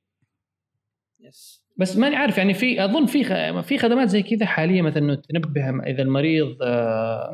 yes بس ماني عارف يعني في أظن في في خدمات زي كذا حاليا مثلا إنه تنبه إذا المريض آه،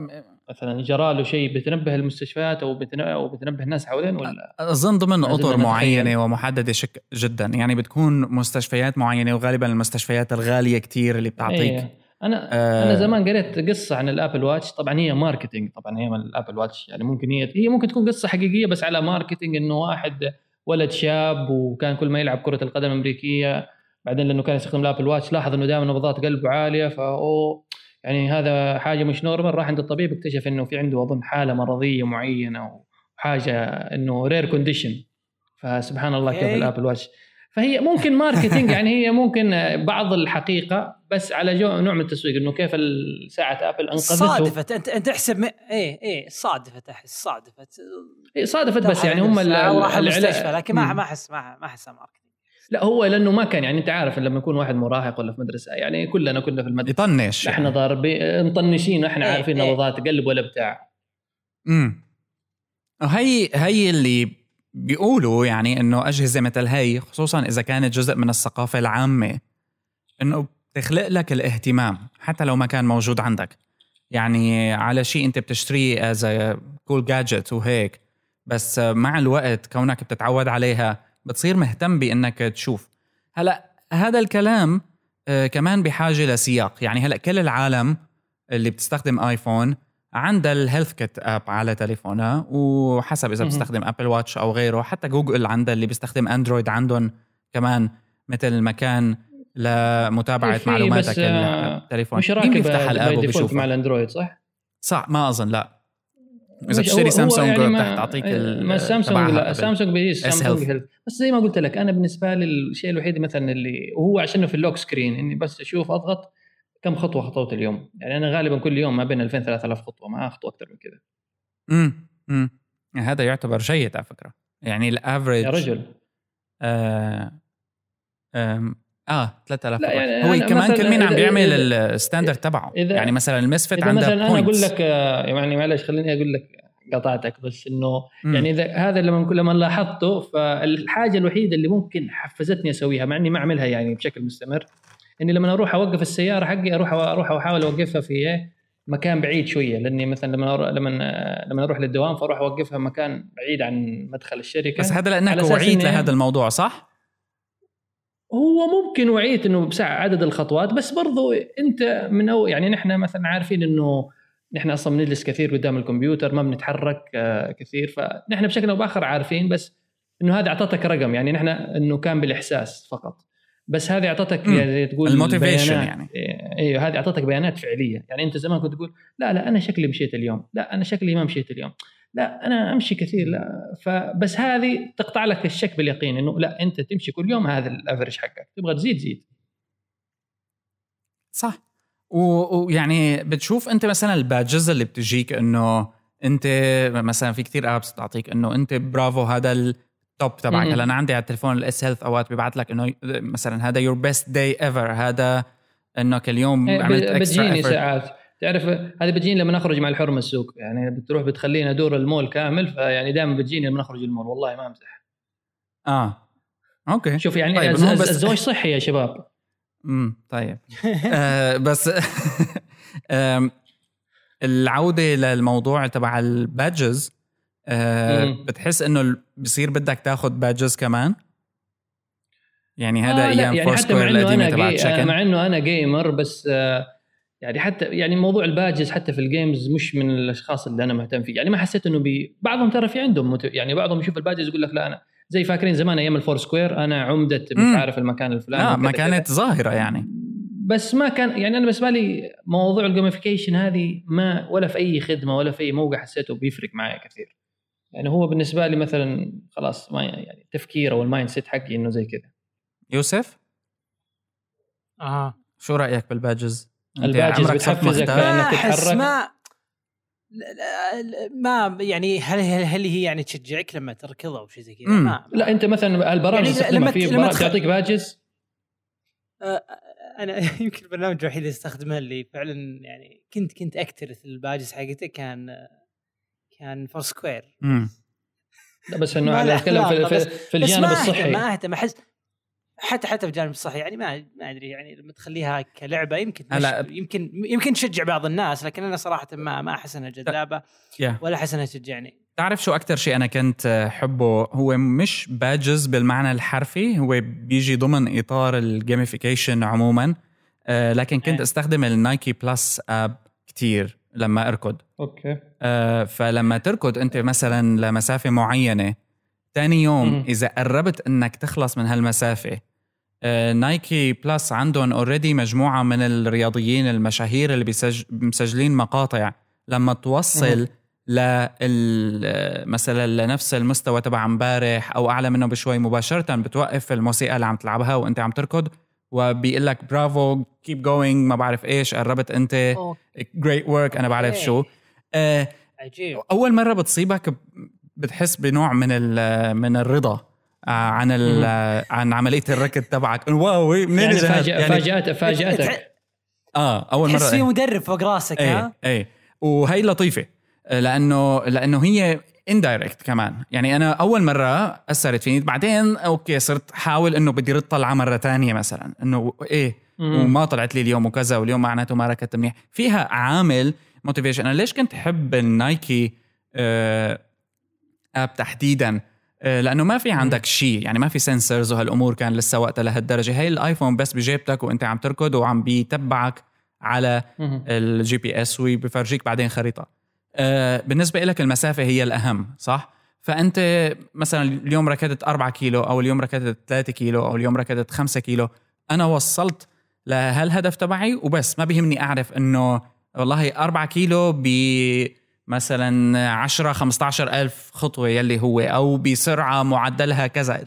مثلا جرى له شيء بتنبه المستشفيات أو بتن- أو بتنبه الناس حوالين ولا أظن ضمن أطر. معينة ومحددة شك جدا يعني بتكون مستشفيات معينة وغالبا المستشفيات الغالية كتير اللي بتعطيك إيه. أنا آه. أنا زمان قريت قصة عن ال Apple Watch طبعا هي marketing طبعا هي من ال Apple Watch يعني ممكن هي هي ممكن تكون قصة حقيقية بس على marketing إنه واحد ولد شاب وكان كل ما يلعب كرة القدم الامريكيه بعدين لأنه كان يستخدم ال Apple Watch لاحظ إنه دائما نبضات قلبه عالية فهو يعني هذا حاجة مش normal راح عند الطبيب اكتشف إنه في عنده أظن حالة مرضية معينة وحاجه إنه rare condition فسبحان الله كيف. ال Apple Watch فهي ممكن marketing يعني هي ممكن بعض الحقيقة بس على جو نوع من التسويق إنه كيف ساعة Apple أنقذته. صادفت. أنت أنت احسب م... إيه إيه صادفت أحس صادفت. إيه، صادفت بس يعني هم راح ال- المستشفى لكن ما. ما أحس ما ما احسها ماركتينج لا هو لأنه ما كان يعني أنت عارف لما يكون واحد مراهق ولا في مدرسة يعني كلنا كنا في المدرسة يطنش إحنا يعني. ضاربين مطنشين وإحنا إيه، عارفين إيه. نبضات قلب ولا بتاع امم هي هي اللي بيقولوا يعني إنه أجهزة مثل هي خصوصا إذا كانت جزء من الثقافة العامة إنه بتخلق لك الاهتمام حتى لو ما كان موجود عندك يعني على شيء أنت بتشتريه as cool gadget وهيك بس مع الوقت كونك بتتعود عليها بتصير مهتم بإنك تشوف. هلا هذا الكلام آه، كمان بحاجة لسياق. يعني هلا كل العالم اللي بتستخدم آيفون عندها ال HealthKit app على تليفونها وحسب إذا. بتستخدم Apple Watch أو غيره حتى جوجل عندها اللي بيستخدم اندرويد عندهم كمان مثل مكان لمتابعة معلوماتك بس، آه، التليفون مش مين راكب بيفتح ال app مع الأندرويد صح؟ صح ما أظن لا. إذا بتشتري سامسونج يعني ما- تعطيك ال- ما سامسونج لا. سامسونج بيجي S سامسونج. Health؟ بس زي ما قلت لك أنا بالنسبة لي الشيء الوحيد مثلا اللي وهو عشانه في ال lock screen إني بس أشوف أضغط كم خطوة خطوت اليوم. يعني أنا غالبا كل يوم ما بين 2000 3000 خطوة ما اخطو أكثر من كذا امم امم هذا يعتبر جيد على فكرة. يعني ال average يا رجل. آه آه 3000 لا، يعني هو كمان كل مين عم بيعمل ال standard تبعه إذا- يعني مثلا ال Misfit إذا عنده مثلا أنا أقول. لك آه، يعني معلش خليني أقول لك قطعتك بس إنه. يعني اذا هذا لما لما لاحظته فالحاجة الوحيدة اللي ممكن حفزتني أسويها مع إني ما أعملها يعني بشكل مستمر إني لما أروح أوقف السيارة حقي أروح أروح واحاول أوقفها في إيه؟ مكان بعيد شوية لأني مثلا لما أروح لما لما أروح للدوام فأروح أوقفها مكان بعيد عن مدخل الشركة بس هذا لأنك وعيت لهذا الموضوع صح؟ هو ممكن وعيت إنه بسع عدد الخطوات بس برضو أنت من أو يعني نحن مثلا عارفين إنه نحن أصلا بنجلس كثير قدام الكمبيوتر ما بنتحرك آه، كثير فنحن بشكل أو بآخر عارفين بس إنه هذا أعطتك رقم يعني نحن إنه كان بالإحساس فقط بس هذه اعطتك. زي تقول الموتيفيشن. يعني. إيه، أيوه هذه اعطتك بيانات فعلية يعني أنت زمان كنت تقول لا لا أنا شكلي مشيت اليوم لا أنا شكلي ما مشيت اليوم لا أنا أمشي كثير لا. فبس هذه تقطع لك الشك باليقين إنه لا أنت تمشي كل يوم هذا ال average حقك تبغى تزيد زيد. صح. ويعني بتشوف أنت مثلا ال badges اللي بتجيك إنه أنت مثلا في كتير apps بتعطيك إنه أنت برافو هذا ال top تبعك. هلأ أنا عندي على التليفون ال S Health اوقات بيبعت لك إنه مثلا هذا your best day ever هذا إنك اليوم إيه، عملت extra بتجيني ساعات. تعرف هذه بتجيني لما نخرج مع الحرمة السوق. يعني بتروح بتخليني ادور المول كامل فيعني دائما بتجيني لما نخرج المول. والله ما أمزح. آه. okay. شوف يعني طيب، بس- الزواج صحي يا شباب. امم طيب. آه بس آم، العودة للموضوع تبع ال badges آه. بتحس إنه بصير بدك تاخذ badges كمان؟ يعني هذا آه أيام يعني Foursquare القديمة تبعت. شكل مع إنه أنا gamer بس آه، يعني حتى يعني موضوع ال badges حتى في ال games مش من الأشخاص اللي أنا مهتم فيه يعني ما حسيت إنه بي... بعضهم ترى في عندهم مت... يعني بعضهم يشوف ال badges يقول لك لا أنا زي فاكرين زمان أيام ال Foursquare أنا عمدة مش. عارف المكان الفلاني لا وكذا ما. كانت ظاهرة يعني بس ما كان يعني أنا بالنسبة لي موضوع ال gamification هذه ما ولا في أي خدمة ولا في أي موقع حسيته بيفرق معي كثير يعني هو بالنسبة لي مثلا خلاص ما يعني التفكير أو ال mindset حقي إنه زي كذا يوسف أها شو رأيك بال badges؟ صرت بتحفزك احس تتحرك. ما لا- لا- لا- ما يعني هل هل, هل هي يعني تشجعك لما تركض أو شيء زي كذا؟ ما لا أنت مثلا البرامج يعني لما في برامج تخ- تعطيك badges أنا يمكن البرنامج الوحيد اللي استخدمه اللي فعلا يعني كنت كنت أكترث ال badges حقته كان كان Foursquare. لا بس إنه له اتكلم في, في, في الجانب الصحي ما أهتم أحس حتى حتى في الجانب الصحي يعني ما ما أدري يعني لما تخليها كلعبة يمكن تمش- يمكن يمكن تشجع بعض الناس لكن أنا صراحة ما ما أحس إنها جذابة ولا أحس إنها تشجعني. تعرف شو أكتر شيء أنا كنت حبه هو مش badges بالمعنى الحرفي هو بيجي ضمن إطار ال gamification عموما. آه، لكن كنت إيه. أستخدم ال Nike Plus app كتير لما أركض. okay. آه، فلما تركض أنت مثلا لمسافة معينة تاني يوم مم. إذا قربت إنك تخلص من هالمسافة Nike Plus عندهم already مجموعة من الرياضيين المشاهير اللي بيسج... مسجلين مقاطع. لما توصل لل مثلا لنفس المستوى تبع امبارح أو أعلى منه بشوي مباشرة بتوقف الموسيقى اللي عم تلعبها وأنت عم تركض وبيقول لك برافو keep going ما بعرف إيش قربت أنت great work أنا بعرف. شو. آه، عجيب. أول مرة بتصيبك بتحس بنوع من من الرضا. آه، عن ال- آه، عن عملية الركض تبعك. wow منين يعني؟ فاجأ فاجأت فاجأتك. آه أول مرة. تحس في إيه. مدرب فوق راسك إيه ها؟ إيه. وهي لطيفة لأنه لأنه هي indirect كمان. يعني أنا أول مرة أثرت فيني. بعدين okay صرت حاول إنه بدي رد طلعة مرة تانية مثلا. إنه إيه مم. وما طلعت لي اليوم وكذا واليوم معناته ما ركضت منيح. فيها عامل motivation أنا ليش كنت أحب النايكي آه app تحديدا؟ آه، لأنه ما في عندك شيء يعني ما في sensors وهالأمور كان لسه وقتها لهالدرجة. هي الآيفون بس بجيبتك وأنت عم تركض وعم بيتبعك على. ال GPS وبفرجيك بعدين خريطة. آه، بالنسبة لك المسافة هي الأهم صح؟ فأنت مثلا اليوم ركضت 4 كيلو أو اليوم ركضت 3 كيلو أو اليوم ركضت 5 كيلو. أنا وصلت لهالهدف تبعي وبس ما بيهمني أعرف إنه والله 4 كيلو ب مثلا 10 15 ألف خطوة يلي هو أو بسرعة معدلها كذا.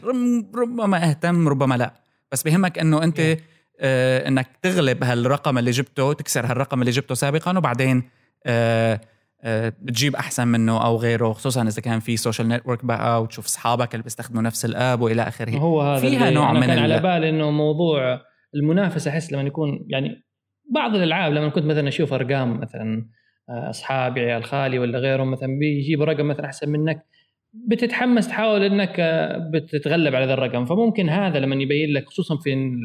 ربما أهتم ربما لا. بس بهمك أنه أنت آه أنك تغلب هالرقم اللي جبته تكسر هالرقم اللي جبته سابقا وبعدين آه آه بتجيب أحسن منه أو غيره خصوصا إذا كان في social network بقى وتشوف أصحابك اللي بيستخدموا نفس ال app وإلى آخره. هو هذا فيها نوع من كان على بالي إنه موضوع المنافسة أحس لما يكون يعني بعض الألعاب لما كنت مثلا أشوف أرقام مثلا أصحابي عيال خالي ولا غيرهم مثلا بيجيبوا رقم مثلا أحسن منك. بتتحمس تحاول إنك آه، بتتغلب على ذا الرقم. فممكن هذا لما يبين لك خصوصا في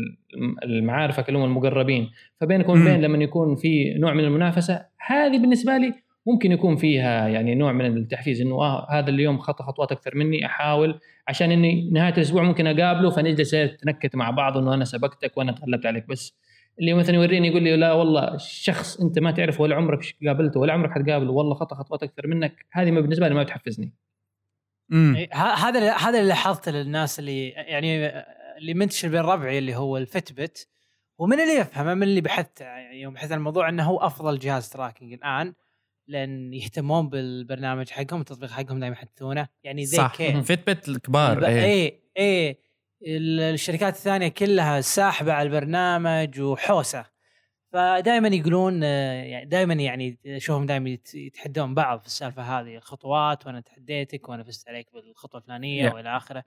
المعارفك اللي هم المقربين. فبينك. وبين لما يكون في نوع من المنافسة هذه بالنسبة لي ممكن يكون فيها يعني نوع من التحفيز إنه آه هذا اليوم خطى خطوات أكثر مني أحاول عشان إني نهاية الأسبوع ممكن أقابله فنجلس نتنكت مع بعض إنه أنا سبقتك وأنا تغلبت عليك. بس اللي مثلا يوريني يقول لي لا والله شخص أنت ما تعرفه ولا عمرك قابلته ولا عمرك حتقابله والله خطى خطوات أكثر منك. هذه ما بالنسبة لي ما بتحفزني. إيه، هذا هذا اللي لاحظته للناس اللي يعني اللي منتشر بين ربعي اللي هو ال Fitbit ومن اللي يفهمه من اللي بحثت يعني يوم بحثت عن الموضوع إنه هو أفضل جهاز tracking الآن لأن يهتمون بالبرنامج حقهم التطبيق حقهم دائما يحدثونه. يعني زي صح. كي Fitbit الكبار الب- إيه. ال- الشركات الثانية كلها ساحبة على البرنامج وحوسة فدائما يقولون آه، يعني دائما يعني اشوفهم دائما يت- يتحدون بعض في السالفة هذه الخطوات وأنا تحديتك وأنا فزت عليك بالخطوة الفلانية Yeah. وإلى آخره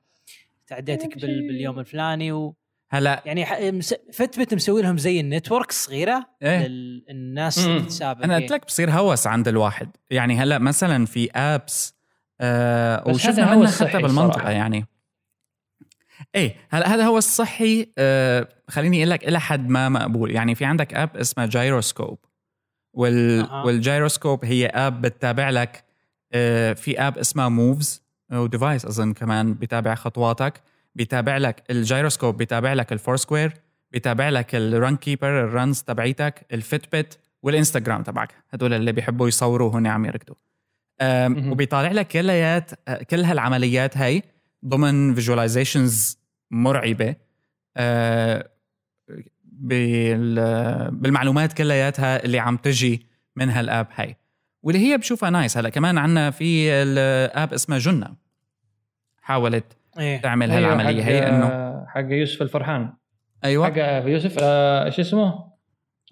تعديتك بال باليوم الفلاني و هلا يعني فتبت مسوي لهم زي النتورك صغيرة إيه. للناس. تتسابق أنا. قلت لك بصير هوس عند الواحد يعني هلا مثلا في ابس آه وشفنا منها هوس حتى بالمنطقة صراحة. يعني إيه هلا هذا هو الصحي آه خليني أقول لك إلى حد ما مقبول. يعني في عندك app اسمها جايروسكوب وال أها. والجايروسكوب هي app بتتابع لك آه في app اسمها Moves و device أظن كمان بيتابع خطواتك. بيتابع لك الجايروسكوب بيتابع لك ال Foursquare بيتابع لك ال RunKeeper ال runs تبعيتك ال Fitbit والانستغرام تبعك. هدول اللي بيحبوا يصوروا هون عم يركضوا. وبيطالع لك كليات أه، كل هالعمليات هي ضمن visualizations مرعبة. بال- بالمعلومات كلياتها اللي عم تجي من هال app هاي. واللي هي بشوفها nice. هلا كمان عندنا في ال app اسمها جنة. حاولت إيه. تعمل أيوة، هالعملية. هي إنه حق يوسف الفرحان. أيوه. حق يوسف آه شو اسمه؟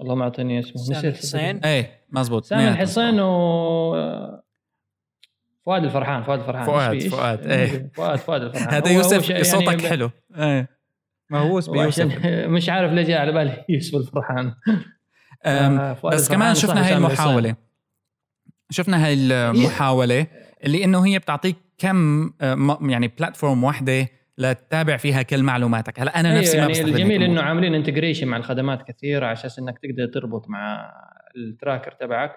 والله ما أعطيني اسمه. سامي نسيت الحسين إيه مزبوط. سامي اثنيناتهم. الحسين و فؤاد الفرحان فؤاد الفرحان فؤاد، فؤاد، إيه. فؤاد فؤاد الفرحان. هذا يوسف يعني صوتك حلو. إيه. مهووس بيوسف. مش عارف ليه جاء على بالي يوسف الفرحان. آه، فؤاد بس الفرحان كمان شفنا هاي سامي المحاولة. شفنا هاي المحاولة اللي إنه هي بتعطيك كم آه، م- يعني platform واحدة لتتابع فيها كل معلوماتك هلا أنا أيوة نفسي ما يعني بستخدم هيك الجميل. إنه عاملين integration مع الخدمات كثيرة على أساس إنك تقدر تربط مع ال tracker تبعك.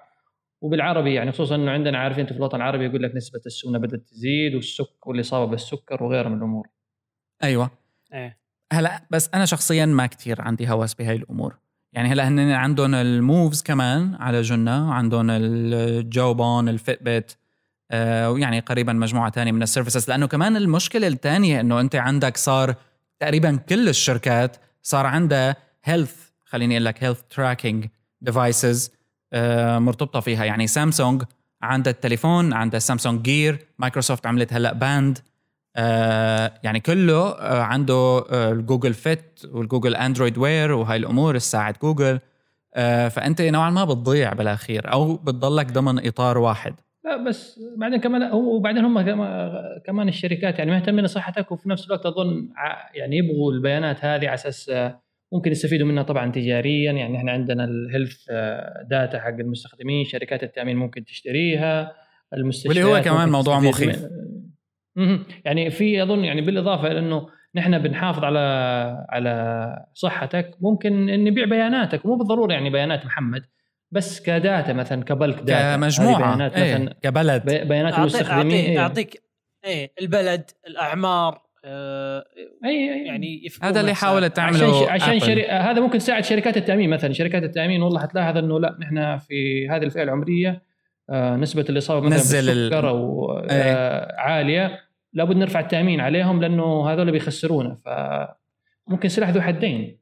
وبالعربي يعني خصوصا إنه عندنا عارفين أنت في الوطن العربي يقول لك نسبة السمنة بدأت تزيد والسك والإصابة بالسكر وغيرها من الأمور. أيوه. إيه. هلا بس أنا شخصيا ما كتير عندي هوس بهاي الأمور. يعني هلا هن عندهم ال Moves كمان على جنة عندهم ال Jawbone ال Fitbit آه ويعني قريبا مجموعة تانية من ال services. لأنه كمان المشكلة الثانية إنه أنت عندك صار تقريبا كل الشركات صار عندها health خليني أقول لك health tracking devices مرتبطة فيها. يعني سامسونج عندها التليفون عندها Samsung Gear مايكروسوفت عملت هلأ Band. آه يعني كله آه عنده آه ال Google Fit وال Google Android Wear وهاي الأمور الساعة جوجل. آه فأنت نوعا ما بتضيع بالأخير أو بتضلك ضمن إطار واحد. لا بس بعدين كمان هو وبعدين هم كمان- الشركات يعني مهتمين لصحتك وفي نفس الوقت أظن يعني يبغوا البيانات هذه على أساس آه، ممكن يستفيدوا منها طبعا تجاريا يعني إحنا عندنا ال health data حق المستخدمين شركات التأمين ممكن تشتريها المستشفيات واللي هو كمان موضوع مخيف. من-. يعني في أظن يعني بالإضافة إلى إنه نحن بنحافظ على على صحتك ممكن نبيع بياناتك مو بالضرورة يعني بيانات محمد بس ك data مثلا ك bulk data كمجموعة بيانات إيه مثلا ك bulk بي- بيانات أعطي- المستخدمين اعطيك إيه. اعطيك إيه البلد الأعمار آه أي أي. يعني هذا اللي. حاولت عشان تعمله. عشان Apple. شري... هذا ممكن تساعد شركات التأمين مثلا. شركات التأمين والله حتلاحظ إنه لا نحن في هذه الفئة العمرية آه نسبة الاصابه مثلا نزل ال- بالسكر أو آه عالية. لابد نرفع التأمين عليهم لأنه هذول بيخسرونا فممكن سلاح ذو حدين.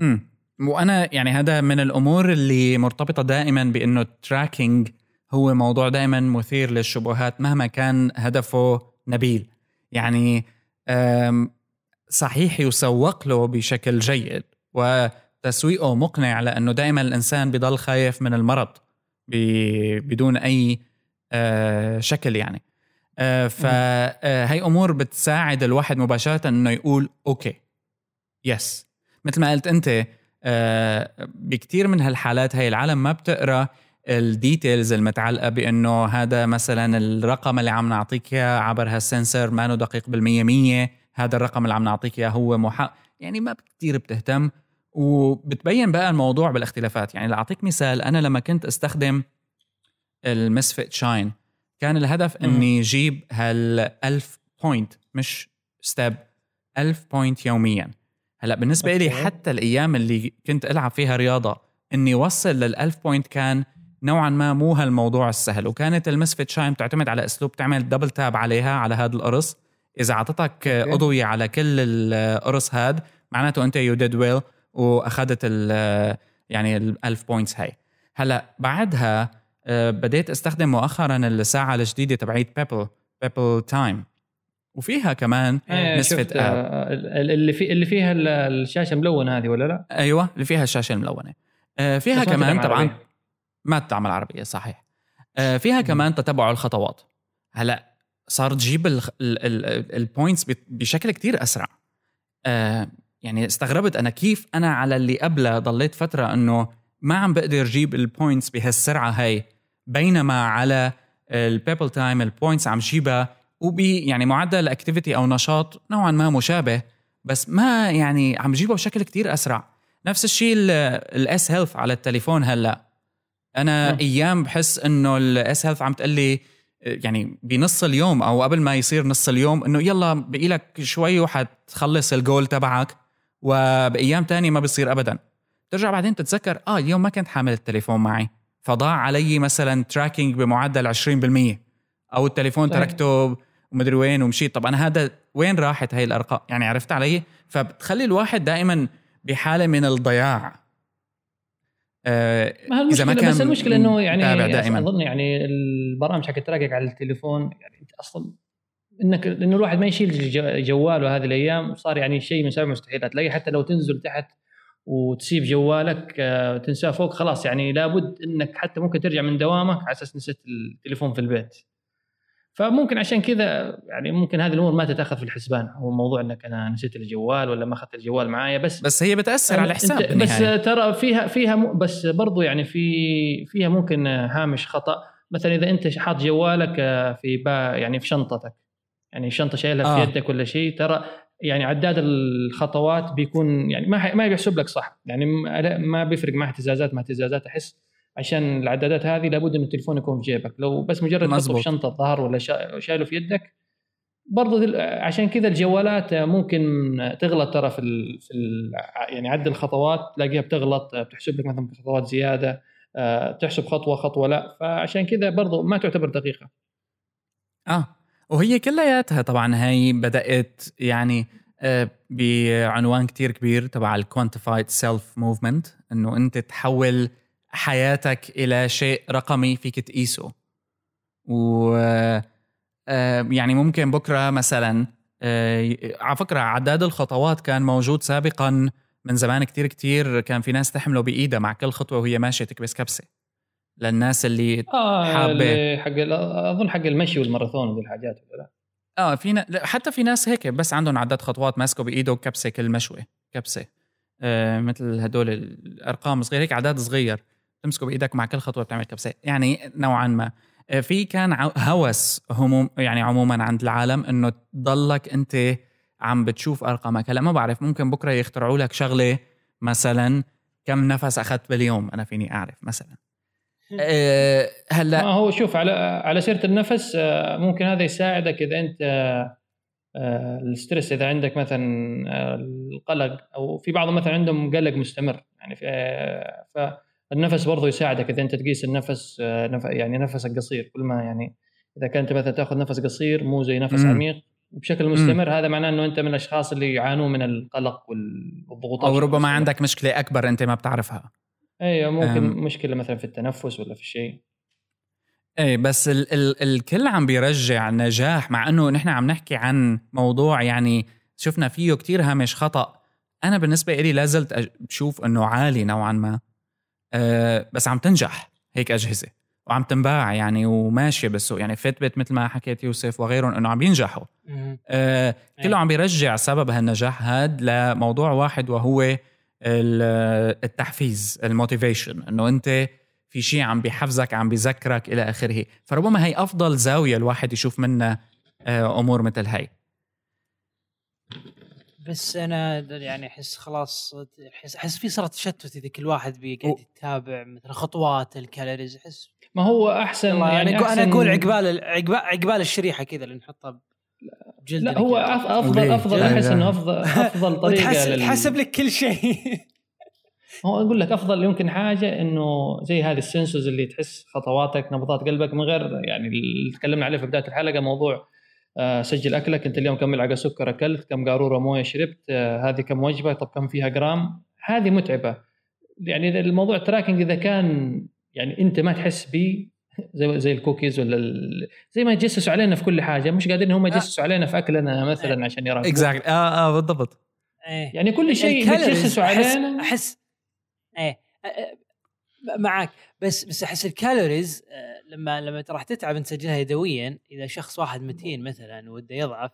امم وأنا يعني هذا من الأمور اللي مرتبطة دائما بإنه التراكينج هو موضوع دائما مثير للشبهات مهما كان هدفه نبيل. يعني صحيح يسوق له بشكل جيد وتسويقه مقنع لأنه دائما الإنسان بضل خايف من المرض بدون أي شكل يعني. فهي أمور بتساعد الواحد مباشرة إنه يقول okay yes مثل ما قلت أنت بكتير من هالحالات هي العالم ما بتقرأ ال details المتعلقة بأنه هذا مثلا الرقم اللي عم نعطيك إياه عبر هال sensor ما دقيق بالمية مية هذا الرقم اللي عم نعطيك إياه هو محقق يعني ما كتير بتهتم وبتبين بقى الموضوع بالاختلافات يعني لأعطيك مثال أنا لما كنت أستخدم ال Misfit Shine كان الهدف مم. إني أجيب هال 1000 point مش step 1000 point يوميا هلأ بالنسبة لي. حتى الأيام اللي كنت ألعب فيها رياضة إني وصل لل 1000 point كان نوعا ما مو هالموضوع السهل وكانت ال Misfit Shine بتعتمد على أسلوب تعمل double tap عليها على هذا القرص إذا أعطتك. أضوية على كل القرص هاد معناته أنت you did well وأخذت ال يعني ال 1000 points هاي هلأ بعدها آه، بديت أستخدم مؤخرا الساعة الجديدة تبعيت Pebble Pebble Time وفيها كمان Misfit app آه، ال- اللي في اللي فيها ال- الشاشة ملونه هذه ولا لا؟ أيوه اللي فيها الشاشة الملونة آه، فيها كمان طبعا. ما تدعم العربيه صحيح. آه، فيها كمان تتبع الخطوات. هلأ صار تجيب ال points بشكل كتير أسرع. آه، يعني استغربت أنا كيف أنا على اللي قبله ضليت فترة إنه ما عم بقدر جيب ال points بهالسرعة هاي بينما على ال Pebble Time ال points عم جيبها وبي يعني معدل activity أو نشاط نوعا ما مشابه بس ما يعني عم جيبه بشكل كتير أسرع. نفس الشيء ال S Health على التليفون هلأ. أنا مم. أيام بحس إنه ال S Health عم تقول لي يعني بنص اليوم أو قبل ما يصير نص اليوم إنه يلا بقي لك شوي وحتخلص الجول تبعك وبأيام تانية ما بيصير ابدا. ترجع بعدين تتذكر آه اليوم ما كنت حامل التليفون معي. فضاع علي مثلا tracking بمعدل 20% أو التليفون صحيح. تركته ومدري وين ومشيت طب أنا هذا وين راحت هاي الأرقام؟ يعني عرفت علي؟ فبتخلي الواحد دائما بحالة من الضياع. آه ما إذا ما كان بس المشكلة إنه يعني متابع دائماً. أظن يعني البرامج حق tracking على التليفون يعني أنت أصلا إنك لأنه الواحد ما يشيل جو- جواله هذه الأيام صار يعني شيء من سبع مستحيلات تلاقي حتى لو تنزل تحت وتسيب جوالك آه، تنساه فوق خلاص يعني لابد إنك حتى ممكن ترجع من دوامك على أساس نسيت التليفون في البيت فممكن عشان كذا يعني ممكن هذه الأمور ما تتاخذ في الحسبان. هو موضوع إنك أنا نسيت الجوال ولا ما أخذت الجوال معايا بس بس هي بتأثر على الحساب أنت- بس ترى فيها فيها بس برضو يعني في فيها ممكن هامش خطأ. مثلا إذا أنت حاط جوالك آه، في با يعني في شنطتك. يعني شنطة شايلها آه. في يدك ولا شيء ترى يعني عداد الخطوات بيكون يعني ما ما بيحسب لك صح. يعني ما- ما بيفرق مع اهتزازات مع اهتزازات أحس عشان العدادات هذه لابد إن التليفون يكون في جيبك. لو بس مجرد تحطه مزبوط. في شنطة ظهر ولا شا- شايله في يدك برضو دل- عشان كذا الجوالات ممكن تغلط ترى في ال في ال يعني عد الخطوات تلاقيها بتغلط بتحسب لك مثلا خطوات زيادة آه، تحسب خطوة خطوة لا. فعشان كذا برضو ما تعتبر دقيقة. آه. وهي كلياتها طبعا هي بدأت يعني آه، بعنوان كتير كبير تبع ال quantified self movement إنه أنت تحول حياتك إلى شيء رقمي فيك تقيسه. و آه، يعني ممكن بكرة مثلا آه، على فكرة عداد الخطوات كان موجود سابقا من زمان كتير كتير كان في ناس تحمله بإيدها مع كل خطوة وهي ماشية تكبس كبسة. للناس اللي حابة. اللي حق أظن حق المشي والماراثون وذي الحاجات ولا لا آه في نا... حتى في ناس هيك بس عندهم عداد خطوات ماسكه بإيده كبسة كل مشوه كبسة. آه مثل هدول الأرقام صغيرة هيك عداد صغير. تمسكه بإيدك مع كل خطوة بتعمل كبسة. يعني نوعا ما. آه في كان هوس هموم يعني عموما عند العالم إنه تضلك أنت عم بتشوف أرقامك. هلأ ما بعرف ممكن بكرة يخترعوا لك شغلة مثلا كم نفس أخذت باليوم أنا فيني أعرف مثلا. آه هلأ ما هو شوف على على سيرة النفس آه، ممكن هذا يساعدك إذا أنت الستريس إذا عندك مثلا القلق أو في بعضهم مثلا عندهم قلق مستمر. يعني في فالنفس برضه يساعدك إذا أنت تقيس النفس آه، يعني نفسك قصير كل ما يعني إذا كنت مثلا تأخذ نفس قصير مو زي نفس مم. عميق بشكل مستمر هذا معناه إنه أنت من الأشخاص اللي يعانون من القلق وال- والضغوطات أو ربما مستمر. عندك مشكلة أكبر أنت ما بتعرفها أيوه ممكن أم. مشكلة مثلا في التنفس ولا في الشيء إيه بس ال ال الكل عم بيرجع نجاح مع إنه نحن عم نحكي عن موضوع يعني شفنا فيه كتير هامش خطأ أنا بالنسبة لي لازلت بشوف إنه عالي نوعا ما بس عم تنجح هيك أجهزة. وعم تنباع يعني وماشية بالسوق. يعني فيتبت مثل ما حكيت يوسف وغيرهم إنه عم ينجحوا. آه، كله عم بيرجع سبب هالنجاح هاد لموضوع واحد وهو ال- التحفيز ال motivation. إنه أنت في شيء عم بيحفزك عم بيذكرك إلى آخره. فربما هي أفضل زاوية الواحد يشوف منها آه، أمور مثل هاي بس أنا يعني أحس خلاص أحس أحس في صارت تشتت إذا كل واحد بيقعد يتابع مثل خطوات ال calories أحس ما هو أحسن يعني أنا أقول- أنا أحسن- أقول عقبال ال- عقبال عقبال الشريحة كذا اللي نحطها بجلد لا هو أف- أفضل؟ أفضل أحس. إنه أفضل أفضل طريقة لل... تحسب لك كل شيء هو أقول لك أفضل يمكن حاجة إنه زي هذه ال sensors اللي تحس خطواتك نبضات قلبك من غير يعني اللي تكلمنا عليه في بداية الحلقة موضوع سجل أكلك. أنت اليوم كم ملعقة سكر أكلت؟ كم قارورة موية شربت؟ آه، هذه كم وجبة؟ طب كم فيها جرام؟ هذه متعبة. يعني الموضوع ال tracking إذا كان يعني أنت ما تحس به زي زي الكوكيز ولا ال... زي ما يجسسوا علينا في كل حاجة. مش قادرين هم يجسسوا علينا في أكلنا مثلا عشان يراقبوا exact آه آه بالضبط. إيه. يعني كل شيء أحس علينا. أحس إيه. معك بس بس أحس ال calories آه، لما لما راح تتعب انت تسجلها يدويا إذا شخص واحد متين مثلا وده يضعف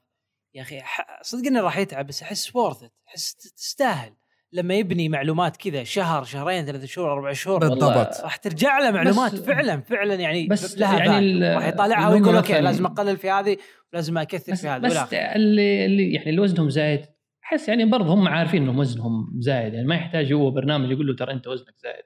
يا أخي صدق إنه راح يتعب بس أحس وورث أحس تستاهل لما يبني معلومات كذا شهر شهرين ثلاثة شهور أربع شهور بالضبط. راح ترجع له معلومات فعلا فعلا يعني بس لها يعني راح يطالعها ويقول okay لازم أقلل في هذه ولازم أكثر في هذه بس. اللي اللي يعني اللي وزنهم زايد أحس يعني برضه هم عارفين إنهم وزنهم زايد يعني ما يحتاج هو برنامج يقول له ترى أنت وزنك زايد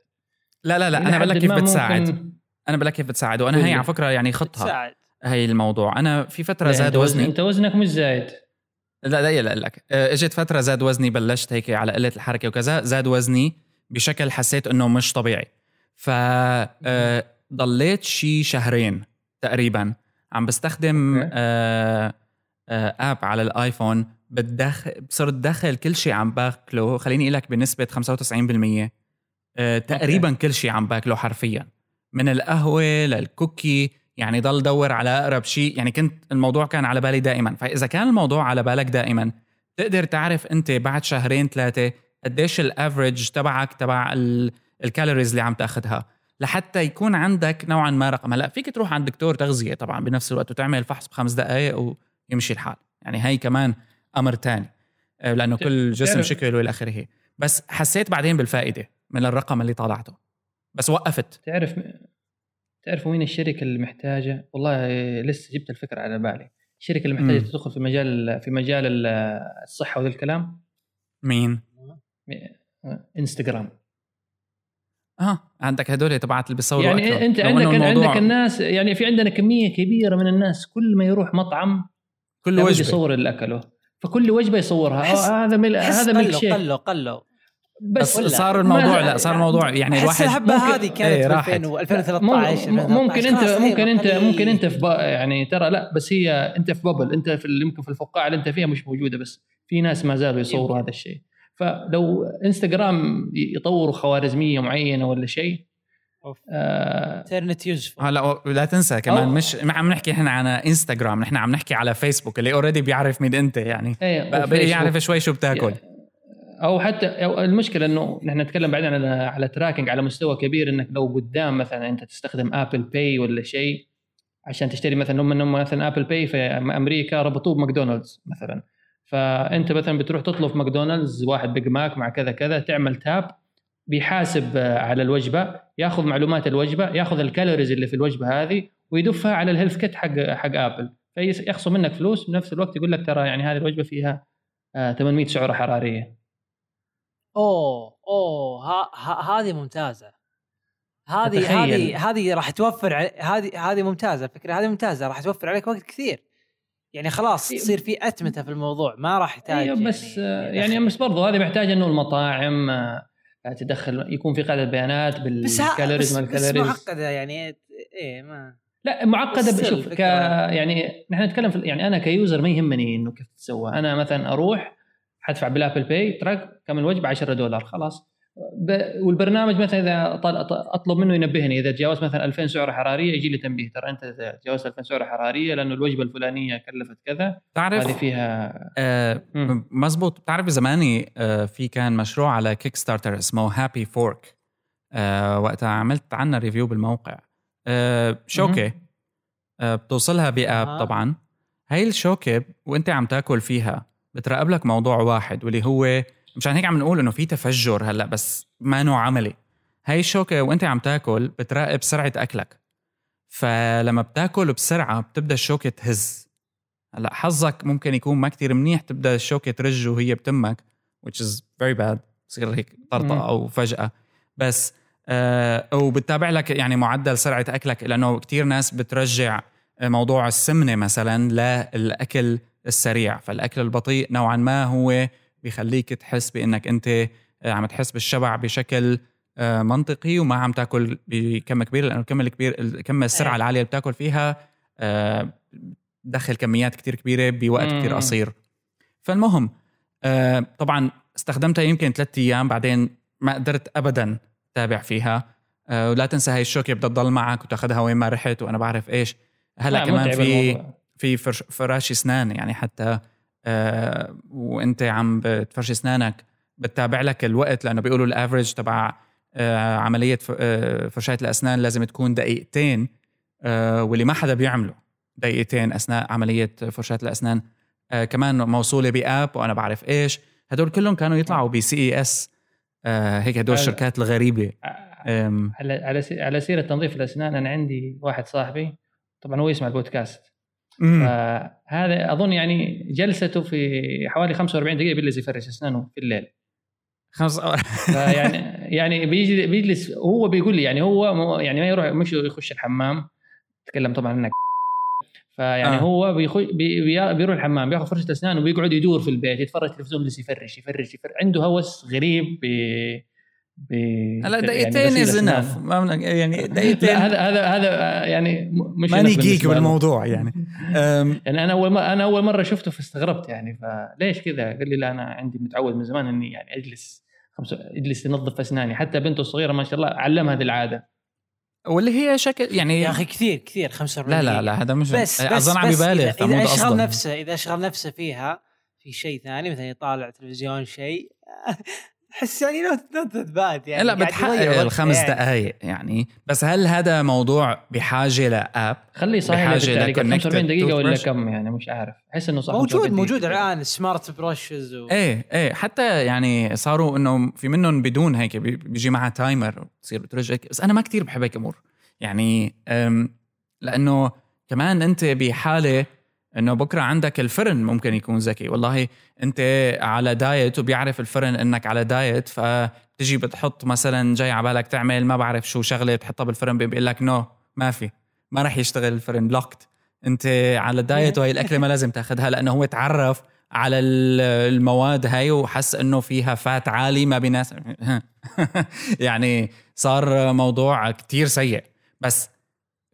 لا لا لا أنا بقول لك كيف بتساعد. ممكن- أنا بقول لك كيف بتساعد. وأنا هي. على فكرة يعني خطها. هي الموضوع. أنا في فترة زاد وزني. انت وزنك مش زايد. لا لا لا لك آه، اجت فترة زاد وزني بلشت هيك على قلة الحركة وكذا. زاد وزني بشكل حسيت إنه مش طبيعي. ف آه، ضليت شي شهرين تقريبا. عم بستخدم. آه، آه، app على الآيفون. بتدخل صرت دخل كل شيء عم باكله. خليني أقول لك بنسبه 95% آه، تقريبا كل شيء عم باكله حرفيا من القهوة لل cookie يعني ضل دور على أقرب شيء يعني كنت الموضوع كان على بالي دائما. فإذا كان الموضوع على بالك دائما تقدر تعرف أنت بعد شهرين ثلاثة قديش ال average تبعك تبع ال- الكالوريز اللي عم تأخذها. لحتى يكون عندك نوعا ما رقم. هلأ فيك تروح عند دكتور تغذية طبعا بنفس الوقت وتعمل فحص بخمس دقائق ويمشي الحال. يعني هاي كمان أمر تاني. آه، لأنه كل جسم شكل والى آخره. بس حسيت بعدين بالفائدة. من الرقم اللي طلعته. بس وقفت. تعرف تعرف مين الشركة اللي محتاجة؟ والله لسه جبت الفكرة على بالي. الشركة اللي محتاجة. تدخل في مجال في مجال ال- الصحة وذا الكلام؟ مين؟ انستغرام. آه عندك هدول تبعت اللي بيصوروا يعني أكلهم. أنت عندك الموضوع عندك الناس يعني في عندنا كمية كبيرة من الناس كل ما يروح مطعم كل وجبة. يصور اللي اكله فكل وجبة يصورها. آه، هذا مل... هذا قلوا شيك. قلوا قلوا. بس صار الموضوع لا صار الموضوع يعني الواحد الحبة هذه كانت راحت. 2000 2013 مم- ممكن انت ممكن انت ممكن أنت في يعني ترى لا بس هي أنت في بابل أنت في يمكن في الفقاعة اللي أنت فيها مش موجودة بس في ناس ما زالوا يصوروا يمكن. هذا الشيء فلو إنستغرام يطوروا خوارزمية معينة ولا شيء. آه انترنت useful هلا لا تنسى كمان أو- مش ما عم نحكي إحنا عن انستغرام نحن عم نحكي على فيسبوك اللي already بيعرف مين أنت يعني إيه بقى وفيسبوك. يعرف شوي شو بتاكل أو حتى أو المشكلة إنه نحن نتكلم بعدين على على tracking على مستوى كبير إنك لو قدام مثلا أنت تستخدم Apple Pay ولا شيء عشان تشتري مثلا هم انهم مثلا Apple Pay في أمريكا ربطوه بماكدونالدز مثلا. فأنت مثلا بتروح تطلب ماكدونالدز واحد Big Mac مع كذا كذا تعمل tap بيحاسب آه، على الوجبة ياخذ معلومات الوجبة ياخذ ال calories اللي في الوجبة هذه ويدفها على ال HealthKit حق حق Apple فيخصم منك فلوس بنفس الوقت يقول لك ترى يعني هذه الوجبة فيها آه، 800 سعرة حرارية. أوه أوه ها- ها- هذه ممتازة. هذه. هذه هذه راح توفر هذه هذه ممتازة الفكرة هذه ممتازة راح توفر عليك وقت كثير. يعني خلاص. تصير في أتمتة في الموضوع ما راح يحتاج أيوه بس يعني, يعني بس برضو هذه محتاجة إنه المطاعم آه، تدخل يكون في قاعدة بيانات بال calories ما بس ال calories معقدة يعني إيه ما لا معقدة بشوف ك يعني نحن نتكلم في يعني أنا ك user ما يهمني إنه كيف تسوى. أنا مثلا أروح حدفع بال Apple Pay تراك كم الوجبه 10 دولار خلاص. والبرنامج مثلا إذا طل... أطلب منه ينبهني إذا تجاوز مثلا 2000 سعرة حرارية يجي لي تنبيه ترى أنت تجاوزت 2000 سعرة حرارية لأنه الوجبة الفلانية كلفت كذا هذه بتعرف فيها آه. مزبوط بتعرف زماني آه في كان مشروع على Kickstarter اسمه HAPIfork آه وقتها عملت عنها review بالموقع آه شوكة آه بتوصلها ب app أها. طبعا هاي الشوكة وأنت عم تأكل فيها بتراقب لك موضوع واحد واللي هو مشان هيك عم نقول إنه في تفجر هلأ بس ما نوع عملي. هاي الشوكة وأنت عم تاكل بتراقب سرعة أكلك. فلما بتاكل بسرعة بتبدأ الشوكة تهز. هلأ حظك ممكن يكون ما كتير منيح تبدأ الشوكة ترج وهي بتمك which is very bad تصير هيك. طرطقة أو فجأة. بس آه وبتتابع لك يعني معدل سرعة أكلك لأنه كتير ناس بترجع موضوع السمنة مثلا للأكل السريع فالأكل البطيء نوعا ما هو بيخليك تحس بإنك أنت آه، عم تحس بالشبع بشكل آه، منطقي وما عم تاكل بكم كبير لأنه الكم الكبير الكم السرعة إيه. العالية اللي بتاكل فيها آه، دخل كميات كتير كبيرة بوقت كتير. قصير فالمهم طبعا استخدمتها يمكن ثلاثة أيام بعدين ما قدرت ابدا تابع فيها ولا تنسى هاي الشوكة بدها تضل معك وتاخذها وين ما رحت وأنا بعرف إيش هلأ لا، كمان في. في فرش فراش اسنان يعني حتى آه وانت عم بتفرش اسنانك بتتابع لك الوقت لأنه بيقولوا ال average تبع آه عملية آه فرشايه الأسنان لازم تكون دقيقتين آه واللي ما حدا بيعمله دقيقتين أثناء عملية فرشاة الأسنان. آه كمان موصولة ب app وأنا بعرف إيش. هدول كلهم كانوا يطلعوا بي CES آه هيك هدول الشركات الغريبة. آم، على على سي- على سيرة تنظيف الأسنان أنا عندي واحد صاحبي طبعا هو يسمع البودكاست. فهذا أظن يعني جلسته في حوالي 45 دقيقة بيجلس يفرش أسنانه في الليل. خمس يعني بيجي بيجلس هو بيقول لي يعني هو يعني ما يروح مش يخش الحمام. تكلم طبعا عنك فيعني آه. هو بيخش بي بي بيروح الحمام بياخذ فرشة اسنان وبيقعد يدور في البيت يتفرج تلفزيون بس يفرش يفرش يفرش. عنده هوس غريب هلا يعني دقيقتين is. enough يعني دقيقتين هذا هذا هذا يعني م- مش ماني جيك. بالموضوع يعني يعني أنا أول ما أنا أول مرة شفته فاستغربت يعني فليش كذا؟ قال لي لا أنا عندي متعود من زمان إني يعني أجلس خمسة أجلس ينظف أسناني حتى بنته الصغيرة ما شاء الله علمها هذه العادة واللي هي شكل يعني يا أخي كثير كثير 45 لا لا. لا هذا مش بس بس أظن عم بس يبالغ اذا, إذا أشغل نفسه إذا أشغل نفسه فيها في شيء ثاني مثلا يطالع تلفزيون شيء أحس يعني not not bad يعني لا بتحقق الخمس يعني. دقائق يعني. بس هل هذا موضوع بحاجة ل app خليه صحيح بحاجة التعليقات ل 45 connected دقيقة ولا. كم يعني؟ مش عارف. أحس إنه صح. موجود 45 موجود. الآن smart brushes و... إيه إيه. حتى يعني صاروا إنه في منهم بدون هيك بي- بيجي معها timer بتصير بترجع. بس أنا ما كتير بحب هيك أمور. يعني لأنه كمان أنت بحالة إنه بكرة عندك الفرن ممكن يكون ذكي. والله أنت على diet وبيعرف الفرن إنك على diet فبتجي بتحط مثلا جاي على بالك تعمل ما بعرف شو شغلة تحطها بالفرن بيقول لك no ما في ما رح يشتغل الفرن locked أنت على diet وهي الأكلة ما لازم تأخذها لأنه هو تعرف على ال- المواد هاي وحس إنه فيها fat عالي ما بيناسب. يعني صار موضوع كتير سيء. بس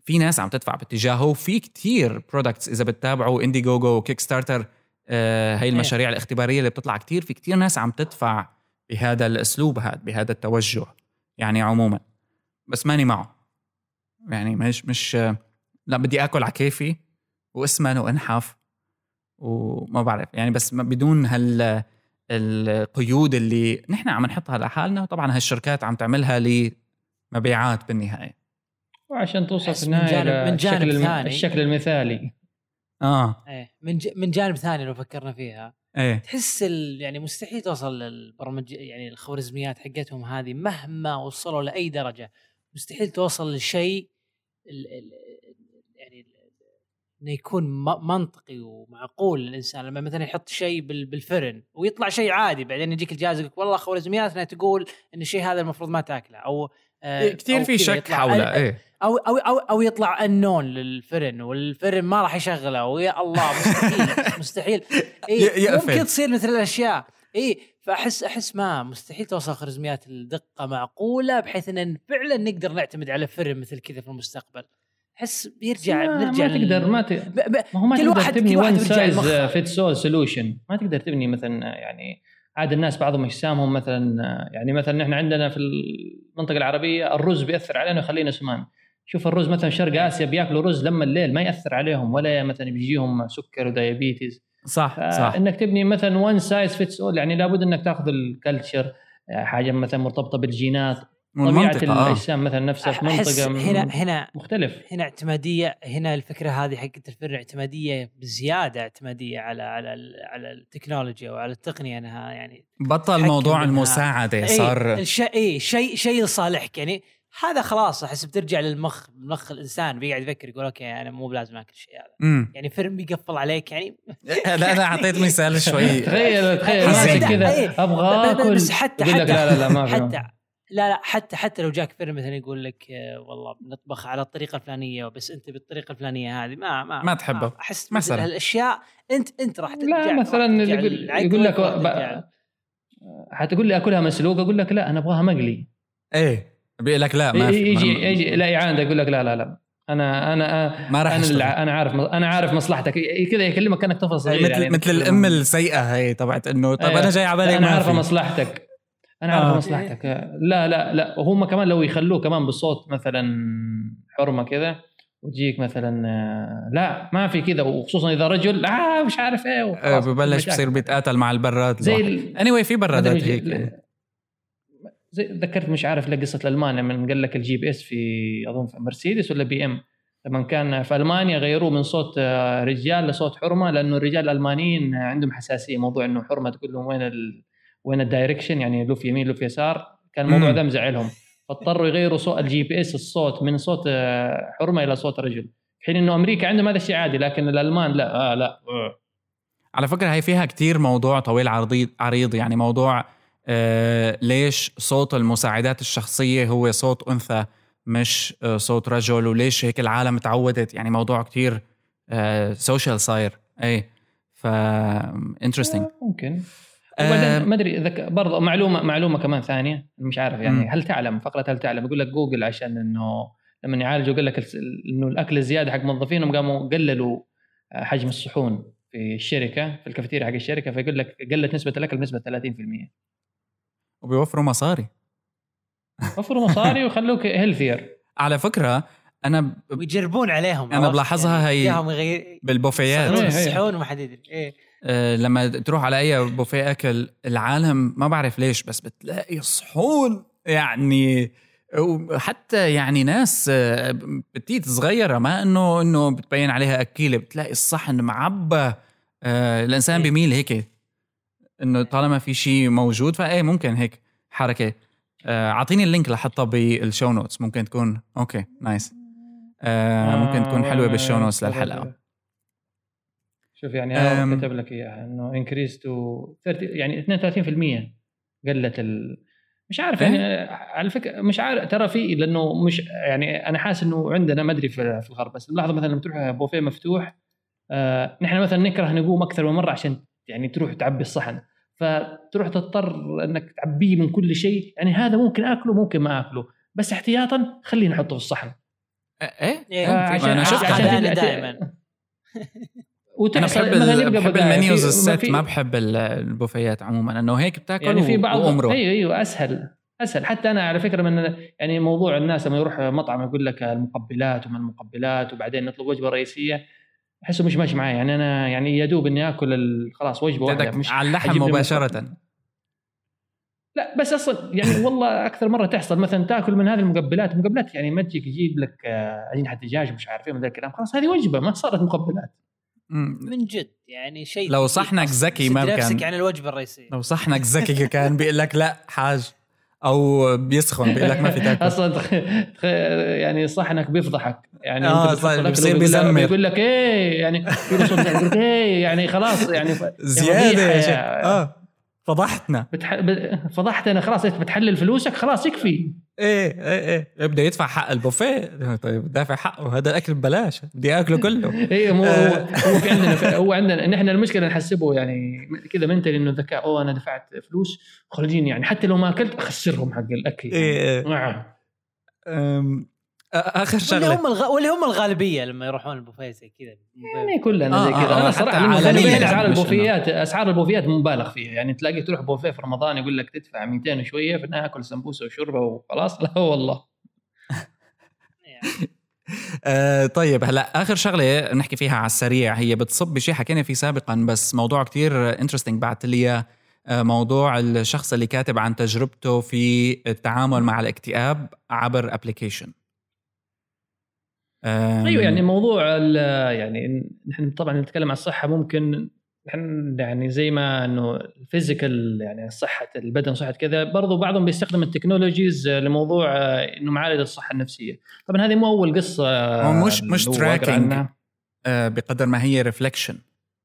في ناس عم تدفع باتجاهه وفي كتير products إذا بتتابعوا Indiegogo و Kickstarter آه، هي المشاريع الاختبارية اللي بتطلع كتير في كتير ناس عم تدفع بهذا الأسلوب هذا بهذا التوجه يعني عموما. بس ماني معه. يعني مش مش آه، لا بدي آكل على كيفي واسمن وانحف وما بعرف. يعني بس بدون هال القيود اللي نحن عم نحطها لحالنا وطبعا هالشركات عم تعملها لمبيعات بالنهاية. وعشان توصل في من النهايه جانب- من جانب للشكل الم- ثاني. الشكل المثالي. آه. إيه من ج... من جانب ثاني لو فكرنا فيها. إيه. تحس ال... يعني مستحيل توصل للبرمج يعني الخوارزميات حقتهم هذه مهما وصلوا لأي درجة. مستحيل توصل لشيء ال... ال... يعني ال- إنه يكون م- منطقي ومعقول للإنسان. لما مثلا يحط شيء بال... بالفرن ويطلع شيء عادي بعدين يجيك الجهاز يقول والله خوارزمياتنا تقول إن الشيء هذا المفروض ما تأكله. أو كثير أو في كذا شك حوله إيه. أو أو أو, أو يطلع النون للفرن والفرن ما راح يشغله ويا الله مستحيل مستحيل. إيه. ممكن تصير مثل الأشياء. اي فأحس أحس ما مستحيل توصل خوارزميات الدقة معقولة بحيث إن فعلا نقدر نعتمد على فرن مثل كذا في المستقبل. أحس بيرجع ما, بنرجع ما تقدر ما ت... ب... ب... ما هو ما كل تقدر واحد- تبني واحد وان سايز لمخه. فيت سول سولوشن ما تقدر تبني مثلا يعني عاد الناس بعضهم اجسامهم مثلا يعني مثلا إحنا عندنا في المنطقة العربية الرز بيأثر علينا ويخلينا سمان. شوف الرز مثلا شرق آسيا بيأكلوا رز لما الليل ما يأثر عليهم ولا مثلا بيجيهم سكر و diabetes. صح صح. إنك تبني مثلا one size fits all يعني لابد إنك تأخذ ال culture حاجة مثلا مرتبطة بالجينات. طبيعة آه. الأجسام مثلا نفسها في منطقة هنا هنا مختلف هنا اعتمادية هنا الفكرة هذه حقت الفرن اعتمادية بزيادة اعتمادية على على ال- على التكنولوجيا وعلى التقنية أنها يعني بطل موضوع. المساعدة إيه صار الشيء إي شيء شيء لصالحك يعني هذا خلاص أحس بترجع للمخ مخ الإنسان بيقعد يفكر يقول أوكي أنا مو بلازم آكل الشيء هذا يعني فيلم بيقفل عليك يعني لا أنا أعطيت مثال شوي تخيل تخيل. ماسك كذا. أبغى آكل بس حتى حتى لا لا لا ما حتى لا لا حتى حتى لو جاك فيلم مثلا يقول لك آه، والله نطبخ على الطريقة الفلانية بس أنت بالطريقة الفلانية هذه ما ما ما تحبه. أحس مثلاً. مثلا الأشياء أنت أنت راح ترجع لا مثلا يقول, يقول لك حتقول لي أكلها مسلوقة أقول لك لا أنا أبغاها مقلي إيه بيقول لك لا ما في يجي ما- يجي لا يعاند يقول لك لا لا لا أنا أنا ما راح أنا أنا عارف أنا عارف مصلحتك كذا يكلمك كأنك طفل صغير مثل يعني مثل الأم السيئة هي تبعت إنه طب أيوة. أنا جاي على بالي أنا عارفة في. مصلحتك أنا عارفه آه. مصلحتك. لا لا لا. وهم كمان لو يخلوه كمان بصوت مثلا حرمة كذا وتجيك مثلا آه، لا ما في كذا. وخصوصا إذا رجل آه مش عارف إيه آه، وخلاص، ببلش. بصير بيتقاتل مع البراد زي اني anyway في برادات هيك. زي ذكرت مش عارف لا قصه الالمان لما قال لك ال GPS في أظن في مرسيدس ولا BM. لما كان في ألمانيا غيروه من صوت آه، رجال لصوت حرمة لأنه الرجال الألمانيين عندهم حساسية موضوع إنه حرمة تقول لهم وين ال... وين ال direction يعني لف يمين لف يسار كان الموضوع. ده مزعلهم فاضطروا يغيروا صوت ال GPS الصوت من صوت آه، حرمة إلى صوت رجل حين إنه أمريكا عندهم هذا الشيء عادي لكن الألمان لا آه لا آه. على فكرة هي فيها كتير موضوع طويل عريض عريض يعني موضوع آه ليش صوت المساعدات الشخصية هو صوت أنثى مش آه صوت رجل وليش هيك العالم تعودت يعني موضوع كتير آه social صاير if interesting آه، ممكن. وبعدين ما أدري إذا برضه معلومه معلومة كمان ثانية مش عارف يعني. هل تعلم؟ فقرة هل تعلم؟ يقول لك جوجل عشان إنه لما يعالجوا يقول لك إنه الأكل الزيادة حق موظفينهم قاموا قللوا آه، حجم الصحون في الشركة في الكافيتيريا حق الشركة فيقول لك قلت نسبة الأكل بنسبة 30% وبيوفروا مصاري. وفروا مصاري وخلوك healthier على فكرة أنا ب- ويجربون عليهم أنا عرفت؟ بلاحظها هي إياهم يغير بالبوفيات. إيه، إيه. يصحون وما حد يدري. إيه. لما تروح على أي بوفيه أكل العالم ما بعرف ليش بس بتلاقي صحون يعني وحتى يعني ناس آه، بتيت صغيرة ما إنه إنه بتبين عليها أكيلة بتلاقي الصحن معبى. آه، الإنسان إيه. بيميل هيك إنه طالما في شيء موجود فايه ممكن هيك حركة. آه، أعطيني ال link لحطها بال show notes ممكن تكون okay nice. آه، ممكن تكون حلوة بال show notes للحلقة. شوف يعني هذا أم. كتب لك إياها إنه increase to يعني 32% قلت ال مش عارف إيه؟ يعني على فكرة مش عارف ترى في لأنه مش يعني أنا حاسس إنه عندنا ما أدري في في الغرب بس ملاحظه مثلا لما تروح بوفيه مفتوح آه نحن مثلا نكره نقوم أكثر من مرة عشان يعني تروح تعبي الصحن فتروح تضطر إنك تعبيه من كل شيء يعني هذا ممكن آكله ممكن ما آكله بس احتياطا خليه نحطه في الصحن إيه إيه، آه، عشان أنا شفت عشان هذا. دائما أنا وتحصل بحب بحب. المنيوز الست ما بحب ال- البوفيات عموما انه هيك بتاكل يعني في بعض وامره أيوه أيوه أسهل أسهل. حتى أنا على فكرة من يعني موضوع الناس لما يروح مطعم يقول لك المقبلات وما المقبلات وبعدين نطلب وجبة رئيسية أحسه مش ماشي معي يعني أنا يعني يا دوب إني آكل خلاص وجبة واحدة مش على اللحم مباشرة. لا بس أصلا يعني والله أكثر مرة تحصل مثلا تأكل من هذه المقبلات المقبلات يعني ما تجيك يجيب لك أجنحة دجاج مش عارف إيه من ذا الكلام. خلاص هذه وجبة ما صارت مقبلات. من جد يعني شيء لو صحنك. ذكي ما كان- نفسك عن الوجبة الرئيسية. لو صحنك ذكي كان بيقول لك لا حاج أو بيسخن بيقول لك ما في تاكل. أصلا. يعني صحنك بيفضحك. يعني آه، بتحط صحيح، بيصير بيزمر. بيقول لك إيه يعني إيه يعني خلاص يعني ف... زيادة يا شيخ. يا- آه. فضحتنا. بتح... ب- فضحتنا خلاص إنت بتحلل فلوسك خلاص يكفي. إيه إيه إيه. بده يدفع حق البوفيه. طيب دافع حقه. هذا الأكل ببلاش. بدي آكله كله. إيه مو هو, آه. هو في عندنا في هو عندنا نحن المشكلة نحسبه يعني كذا منتل إنه ذكاء. أوه أنا دفعت فلوس. خليني يعني. حتى لو ما أكلت أخسرهم حق الأكل. إيه إيه. نعم أم، آ- آخر واللي شغلة. هم الغ... واللي هم الغالبية لما يروحون البوفيه زي كذا. يعني كلنا آه، زي آه، كذا. آه، أنا صراحة أسعار البوفيات أسعار البوفيات مبالغ فيها. يعني تلاقي تروح بوفيه في رمضان يقول لك تدفع 200 وشوية في النهاية اكل سمبوسة وشوربة وخلاص. لا والله. آه طيب هلا آخر شغلة نحكي فيها على السريع. هي بتصب بشيء حكينا فيه سابقا بس موضوع كتير interesting بعت لي إياه، آه، موضوع الشخص اللي كاتب عن تجربته في التعامل مع الاكتئاب عبر application أيوه يعني موضوع ال- يعني نحن طبعا نتكلم عن الصحة ممكن نحن يعني زي ما إنه ال physical يعني صحة البدن صحة كذا برضو بعضهم بيستخدم ال technologies لموضوع آه، إنه معالجه الصحة النفسية طبعا هذه مو أول قصة هو مش- مش tracking. عنها. آه، بقدر ما هي reflection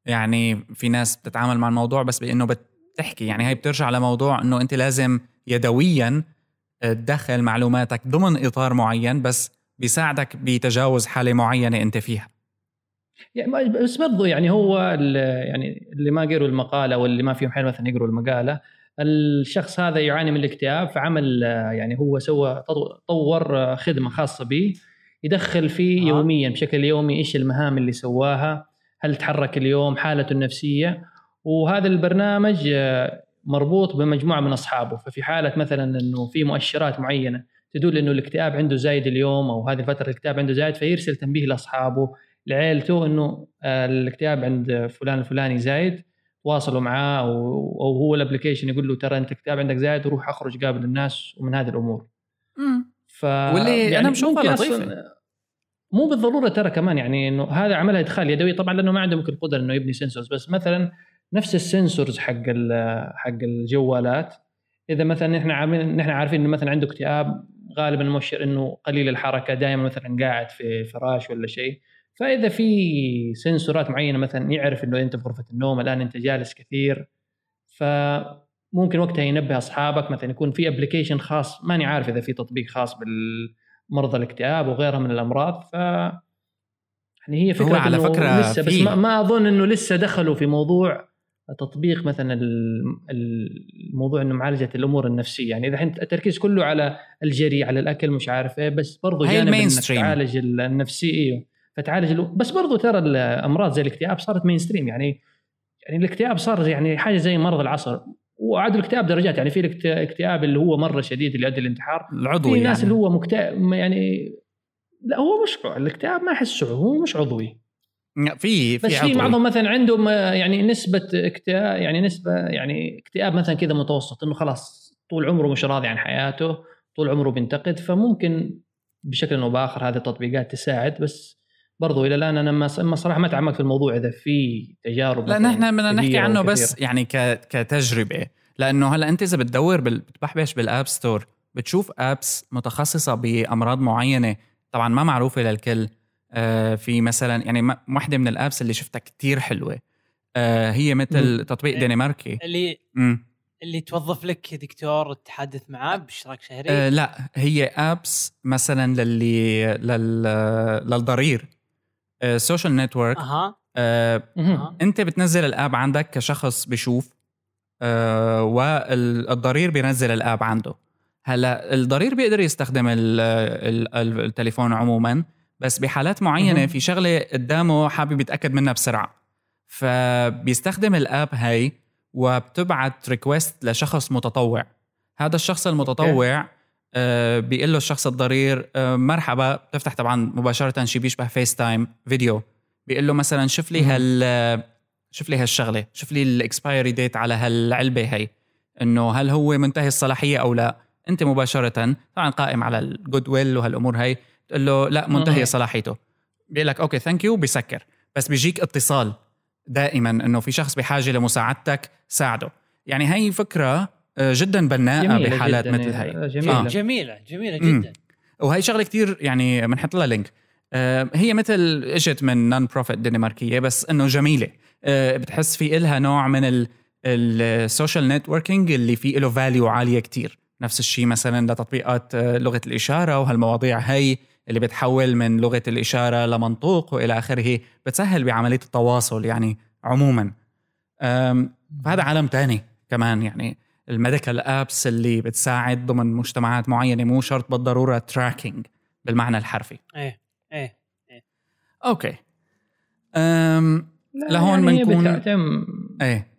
يعني في ناس بتتعامل مع الموضوع بس بإنه بتحكي يعني هي بترجع لموضوع إنه أنت لازم يدويا آه، تدخل معلوماتك ضمن إطار معين بس بيساعدك بتجاوز حالة معينة أنت فيها يعني بس برضو يعني هو يعني اللي ما قروا المقالة واللي ما فيهم حيل مثلا يقروا المقالة الشخص هذا يعاني من الاكتئاب فعمل يعني هو سوى طو- طور خدمة خاصة به يدخل فيه آه. يوميا بشكل يومي إيش المهام اللي سواها هل تحرك اليوم حالته النفسية وهذا البرنامج مربوط بمجموعة من أصحابه ففي حالة مثلا إنه في مؤشرات معينة تدل إنه الاكتئاب عنده زايد اليوم أو هذه الفترة الاكتئاب عنده زايد فيرسل تنبيه لأصحابه لعيلته إنه آه، الاكتئاب عند فلان الفلاني زايد تواصلوا معاه أو أو هو ال application يقول له ترى أنت اكتئاب عندك زايد روح أخرج قابل الناس ومن هذه الأمور ف واللي أنا بشوفها ممكن لطيفة. أصلاً مو بالضرورة ترى كمان يعني إنه هذا عملها إدخال يدوي طبعا لأنه ما عنده ممكن القدره إنه يبني sensors بس مثلا نفس ال sensors حق ال- حق الجوالات إذا مثلا إحنا عارفين نحن عارفين إنه مثلا عنده اكتئاب غالبا المؤشر إنه قليل الحركة دائما مثلا قاعد في فراش ولا شيء. فإذا في sensorات معينة مثلا يعرف إنه أنت في غرفة النوم الآن أنت جالس كثير فممكن وقتها ينبه أصحابك مثلا يكون في application خاص ماني عارف إذا في تطبيق خاص بالمرضى الاكتئاب وغيرها من الأمراض. ف يعني هي فكرة على إنه فكرة لسه بس ما, ما أظن إنه لسه دخلوا في موضوع تطبيق مثلا ال- الموضوع إنه معالجة الأمور النفسية. يعني إذا انت التركيز كله على الجري على الأكل مش عارف إيه بس برضو هي جانب إنك. تعالج النفسيه إيوه. فتعالج ال- بس برضو ترى الأمراض زي الاكتئاب صارت mainstream يعني يعني الاكتئاب صار يعني حاجة زي مرض العصر. وعاد الاكتئاب درجات. يعني في الاكت- الاكتئاب اللي هو مرة شديد اللي يؤدي الانتحار العضوي في ناس يعني. اللي هو مكتئب يعني لا هو مش الاكتئاب ما أحسه. هو مش عضوي. في في بس في. بعضهم مثلا عندهم آه، يعني نسبة اكتئاب يعني نسبة يعني اكتئاب مثلا كذا متوسط إنه خلاص طول عمره مش راضي عن حياته طول عمره بينتقد فممكن بشكل أو بآخر هذه التطبيقات تساعد بس برضو إلى الآن أنا ما صراحة ما تعمقت في الموضوع إذا في تجارب لا نحن بدنا نحكي عنه. بس يعني. كتجربة لأنه هلأ أنت إذا بتدور. بتبحبش بال App Store بتشوف apps متخصصة بأمراض معينة طبعا ما معروفة للكل في مثلا يعني واحدة من ال apps اللي شفتها كتير حلوة آه هي مثل. تطبيق دنماركي اللي مم. اللي توظف لك دكتور تتحدث معاه باشتراك شهري آه لا هي apps مثلا للي لل... للضرير social network أها آه مهم. أها. أنت بتنزل ال app عندك كشخص بشوف آه والضرير بينزل ال app عنده هلأ الضرير بيقدر يستخدم ال ال ال التليفون عموما بس بحالات معينة. في شغلة قدامه حابب يتأكد منها بسرعة. فبيستخدم ال app هي وبتبعت request لشخص متطوع. هذا الشخص المتطوع آه بيقول له الشخص الضرير آه مرحبا. بتفتح طبعا مباشرة شيء بيشبه FaceTime video بيقول له مثلا شوف لي. هال شوف لي هالشغلة. شوف لي ال expiry date على هالعلبة هي إنه هل هو منتهي الصلاحية أو لا. أنت مباشرة طبعا قائم على ال goodwill وهالأمور هي تقول له لا منتهيه مم. صلاحيته. بيقول لك okay thank you بيسكر. بس بيجيك اتصال دائما إنه في شخص بحاجة لمساعدتك ساعده. يعني هي فكرة آه، جدا بناءة بحالات جداً، مثل هي جميلة. آه. جميلة جميلة مم. جدا. وهي شغلة كتير يعني بنحط لها link آه، هي مثل إجت من non-profit دنماركية بس إنه جميلة. آه، بتحس في إلها نوع من ال social networking اللي في له value عالية كتير. نفس الشيء مثلا لتطبيقات آه، لغة الإشارة وهالمواضيع هي اللي بتحول من لغة الإشارة لمنطوق وإلى آخره بتسهل بعملية التواصل يعني عموما. فهذا عالم تاني كمان يعني. ال medical apps اللي بتساعد ضمن مجتمعات معينة مو شرط بالضرورة tracking بالمعنى الحرفي. إيه إيه okay. أم لهون يعني بنكون- بتعتم إيه.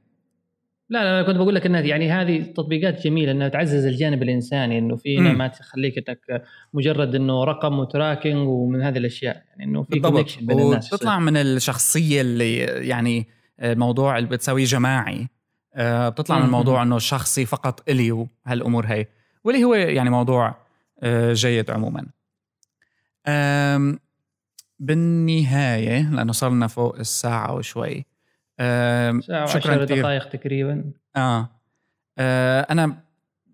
لا لا كنت بقول لك إنها يعني هذه تطبيقات جميلة إنها تعزز الجانب الإنساني إنه في. ما تخليك إنك مجرد إنه رقم و tracking ومن هذه الأشياء يعني إنه في connection بين الناس وتطلع من الشخصية اللي يعني الموضوع اللي بتسويه جماعي. آه، بتطلع من مم. الموضوع إنه شخصي فقط إلي وهالأمور هي. واللي هو يعني موضوع آه، جيد عموما. بالنهاية لأنه صرنا فوق الساعة وشوي. شكرا كثير دقائق تقريبا. آه. آه أنا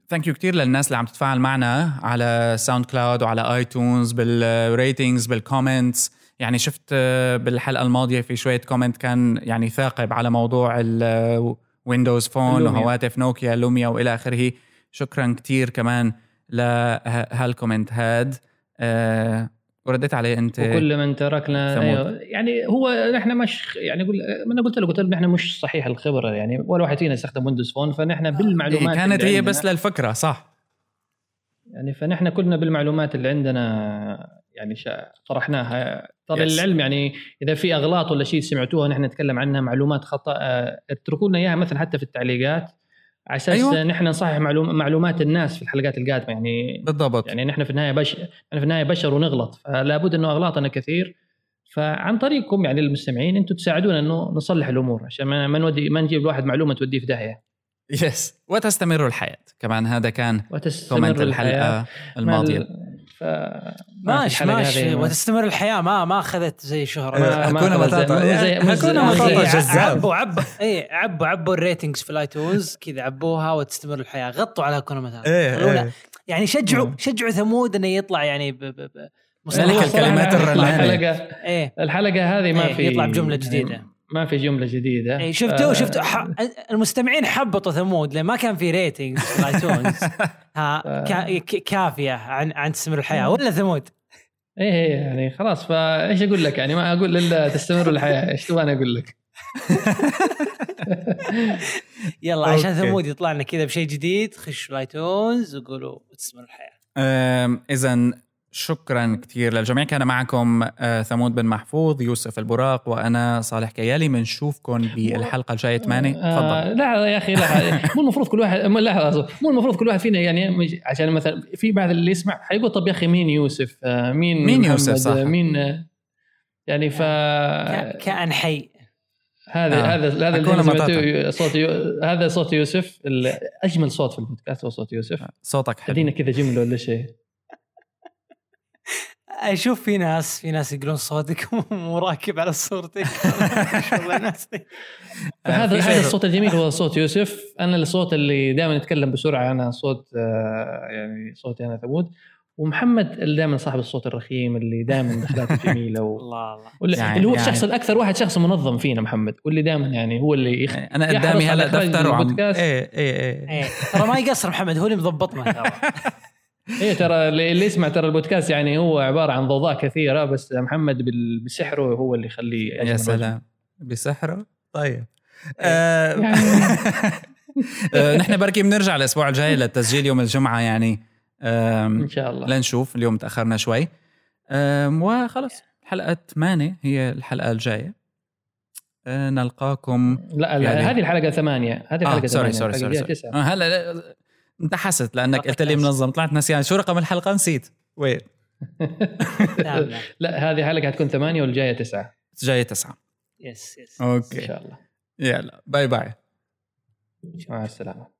thank you كثير للناس اللي عم تتفاعل معنا على SoundCloud وعلى iTunes بال ratings بال comments يعني شفت آه، بالحلقة الماضية في شوية comment كان يعني ثاقب على موضوع ال Windows Phone ال Lumia. وهواتف نوكيا Lumia وإلى آخره. شكرا كثير كمان لهال comment هاد. آه ورديت عليه أنت وكل من تركنا. أيوه يعني هو نحن مش يعني ما أنا قلت له قلت له نحن مش صحيح الخبره يعني ولا واحد فينا يستخدم Windows Phone فنحن بالمعلومات إيه، كانت اللي هي بس للفكرة صح يعني فنحن كلنا بالمعلومات اللي عندنا يعني طرحناها ترى Yes. العلم يعني إذا في أغلاط ولا شيء سمعتوها نحن نتكلم عنها معلومات خطأ اتركوا لنا إياها مثلا حتى في التعليقات على أساس أيوة. نحن نصحح معلوم معلومات الناس في الحلقات القادمة. يعني بالضبط. يعني نحن في النهاية بشر نحن في النهاية بشر ونغلط فلا بد أنه أغلاطنا كثير. فعن طريقكم يعني المستمعين أنتم تساعدونا أنه نصلح الأمور عشان ما نودي ما نجيب الواحد معلومة توديه في داهية. yes وتستمر الحياة. كمان هذا كان وتستمر comment الحلقة الماضية. ف... ماشي ماشي. ما- وتستمر الحياة. ما ما أخذت زي شهره ما- ما مو زي- ماتاتا إيه، جذاب. عبوا عبوا اي عبوا عبوا ال ratings في ال iTunes كذا عبوها وتستمر الحياة. غطوا على كل متى إيه، يعني شجعوا. شجعوا ثمود إنه يطلع يعني ب الكلمات الصراحة الرنانة. الحلقة إيه. الحلقة هذه ما إيه، في يطلع بجملة جديدة. ما في جملة جديدة. إيه شفتوا ف- شفتوا ح... المستمعين حبطوا ثمود لأن ما كان في rating في ال iTunes ها كا... ك- كافية عن عن تستمر الحياة. ولا ثمود؟ إيه إيه، يعني خلاص فإيش أقول لك؟ يعني ما أقول إلا تستمر الحياة. إيش تبغى أنا أقول لك؟ يلا عشان okay. ثمود يطلع لنا كذا بشيء جديد خشوا ال iTunes وقولوا تستمر الحياة. اذا شكرا كثير للجميع. كان معكم آه، ثمود بن محفوظ يوسف البراق وأنا صالح كيالي. بنشوفكم بالحلقة الجاية 8 آه تفضل. لا يا أخي لا مو المفروض كل واحد مو لحظه مو المفروض كل واحد فينا يعني عشان مثلا في بعض اللي يسمع حيقول طب يا أخي مين يوسف؟ آه مين مين محمد؟ يوسف، صح. مين؟ آه، يعني ف كا- كائن حي. هذا آه. هذا هذا صوت يو... هذا صوت يوسف أجمل صوت في البودكاست هو صوت يوسف. صوتك حلو. ادينا كذا جملة ولا شيء. أشوف في ناس في ناس يقولون صوتك مو راكب على صورتك. ما شاء الله ناس. فهذا في هذا الصوت الجميل هو صوت يوسف. أنا الصوت اللي دائما يتكلم بسرعة أنا صوت آه، يعني صوتي أنا ثمود ومحمد اللي دائما صاحب الصوت الرخيم اللي دائما دخلاته جميلة و... الله الله. واللي يعني- اللي هو يعني- الشخص الأكثر واحد شخص منظم فينا محمد واللي دائما يعني هو اللي يخ... يعني أنا قدامي هلا دفتر وعم. إيه إيه إيه. إيه. ترى ما يقصر محمد هو اللي مضبطنا ترى. إيه ترى اللي يسمع ترى البودكاست يعني هو عبارة عن ضوضاء كثيرة بس محمد بسحره هو اللي يخليه يا سلام. بسحره؟ طيب. آه، يعني- آه، نحن بركي بنرجع الأسبوع الجاي للتسجيل يوم الجمعة يعني. إن شاء الله. لنشوف اليوم تأخرنا شوي. وخلص الحلقة 8 هي الحلقة الجاية. آه، نلقاكم لا, لا يعني- هذه الحلقة ثمانية. هذه الحلقة آه sorry ثمانية، sorry sorry, آه هلا لا، انتحست لأنك قلت لي منظم طلعت نسيان شو رقم الحلقة؟ نسيت. وين؟ لا هذه حلقة حتكون ثمانية والجاية تسعة. جاية تسعة. yes yes. إن okay شاء الله. يلا bye bye. مع السلامة.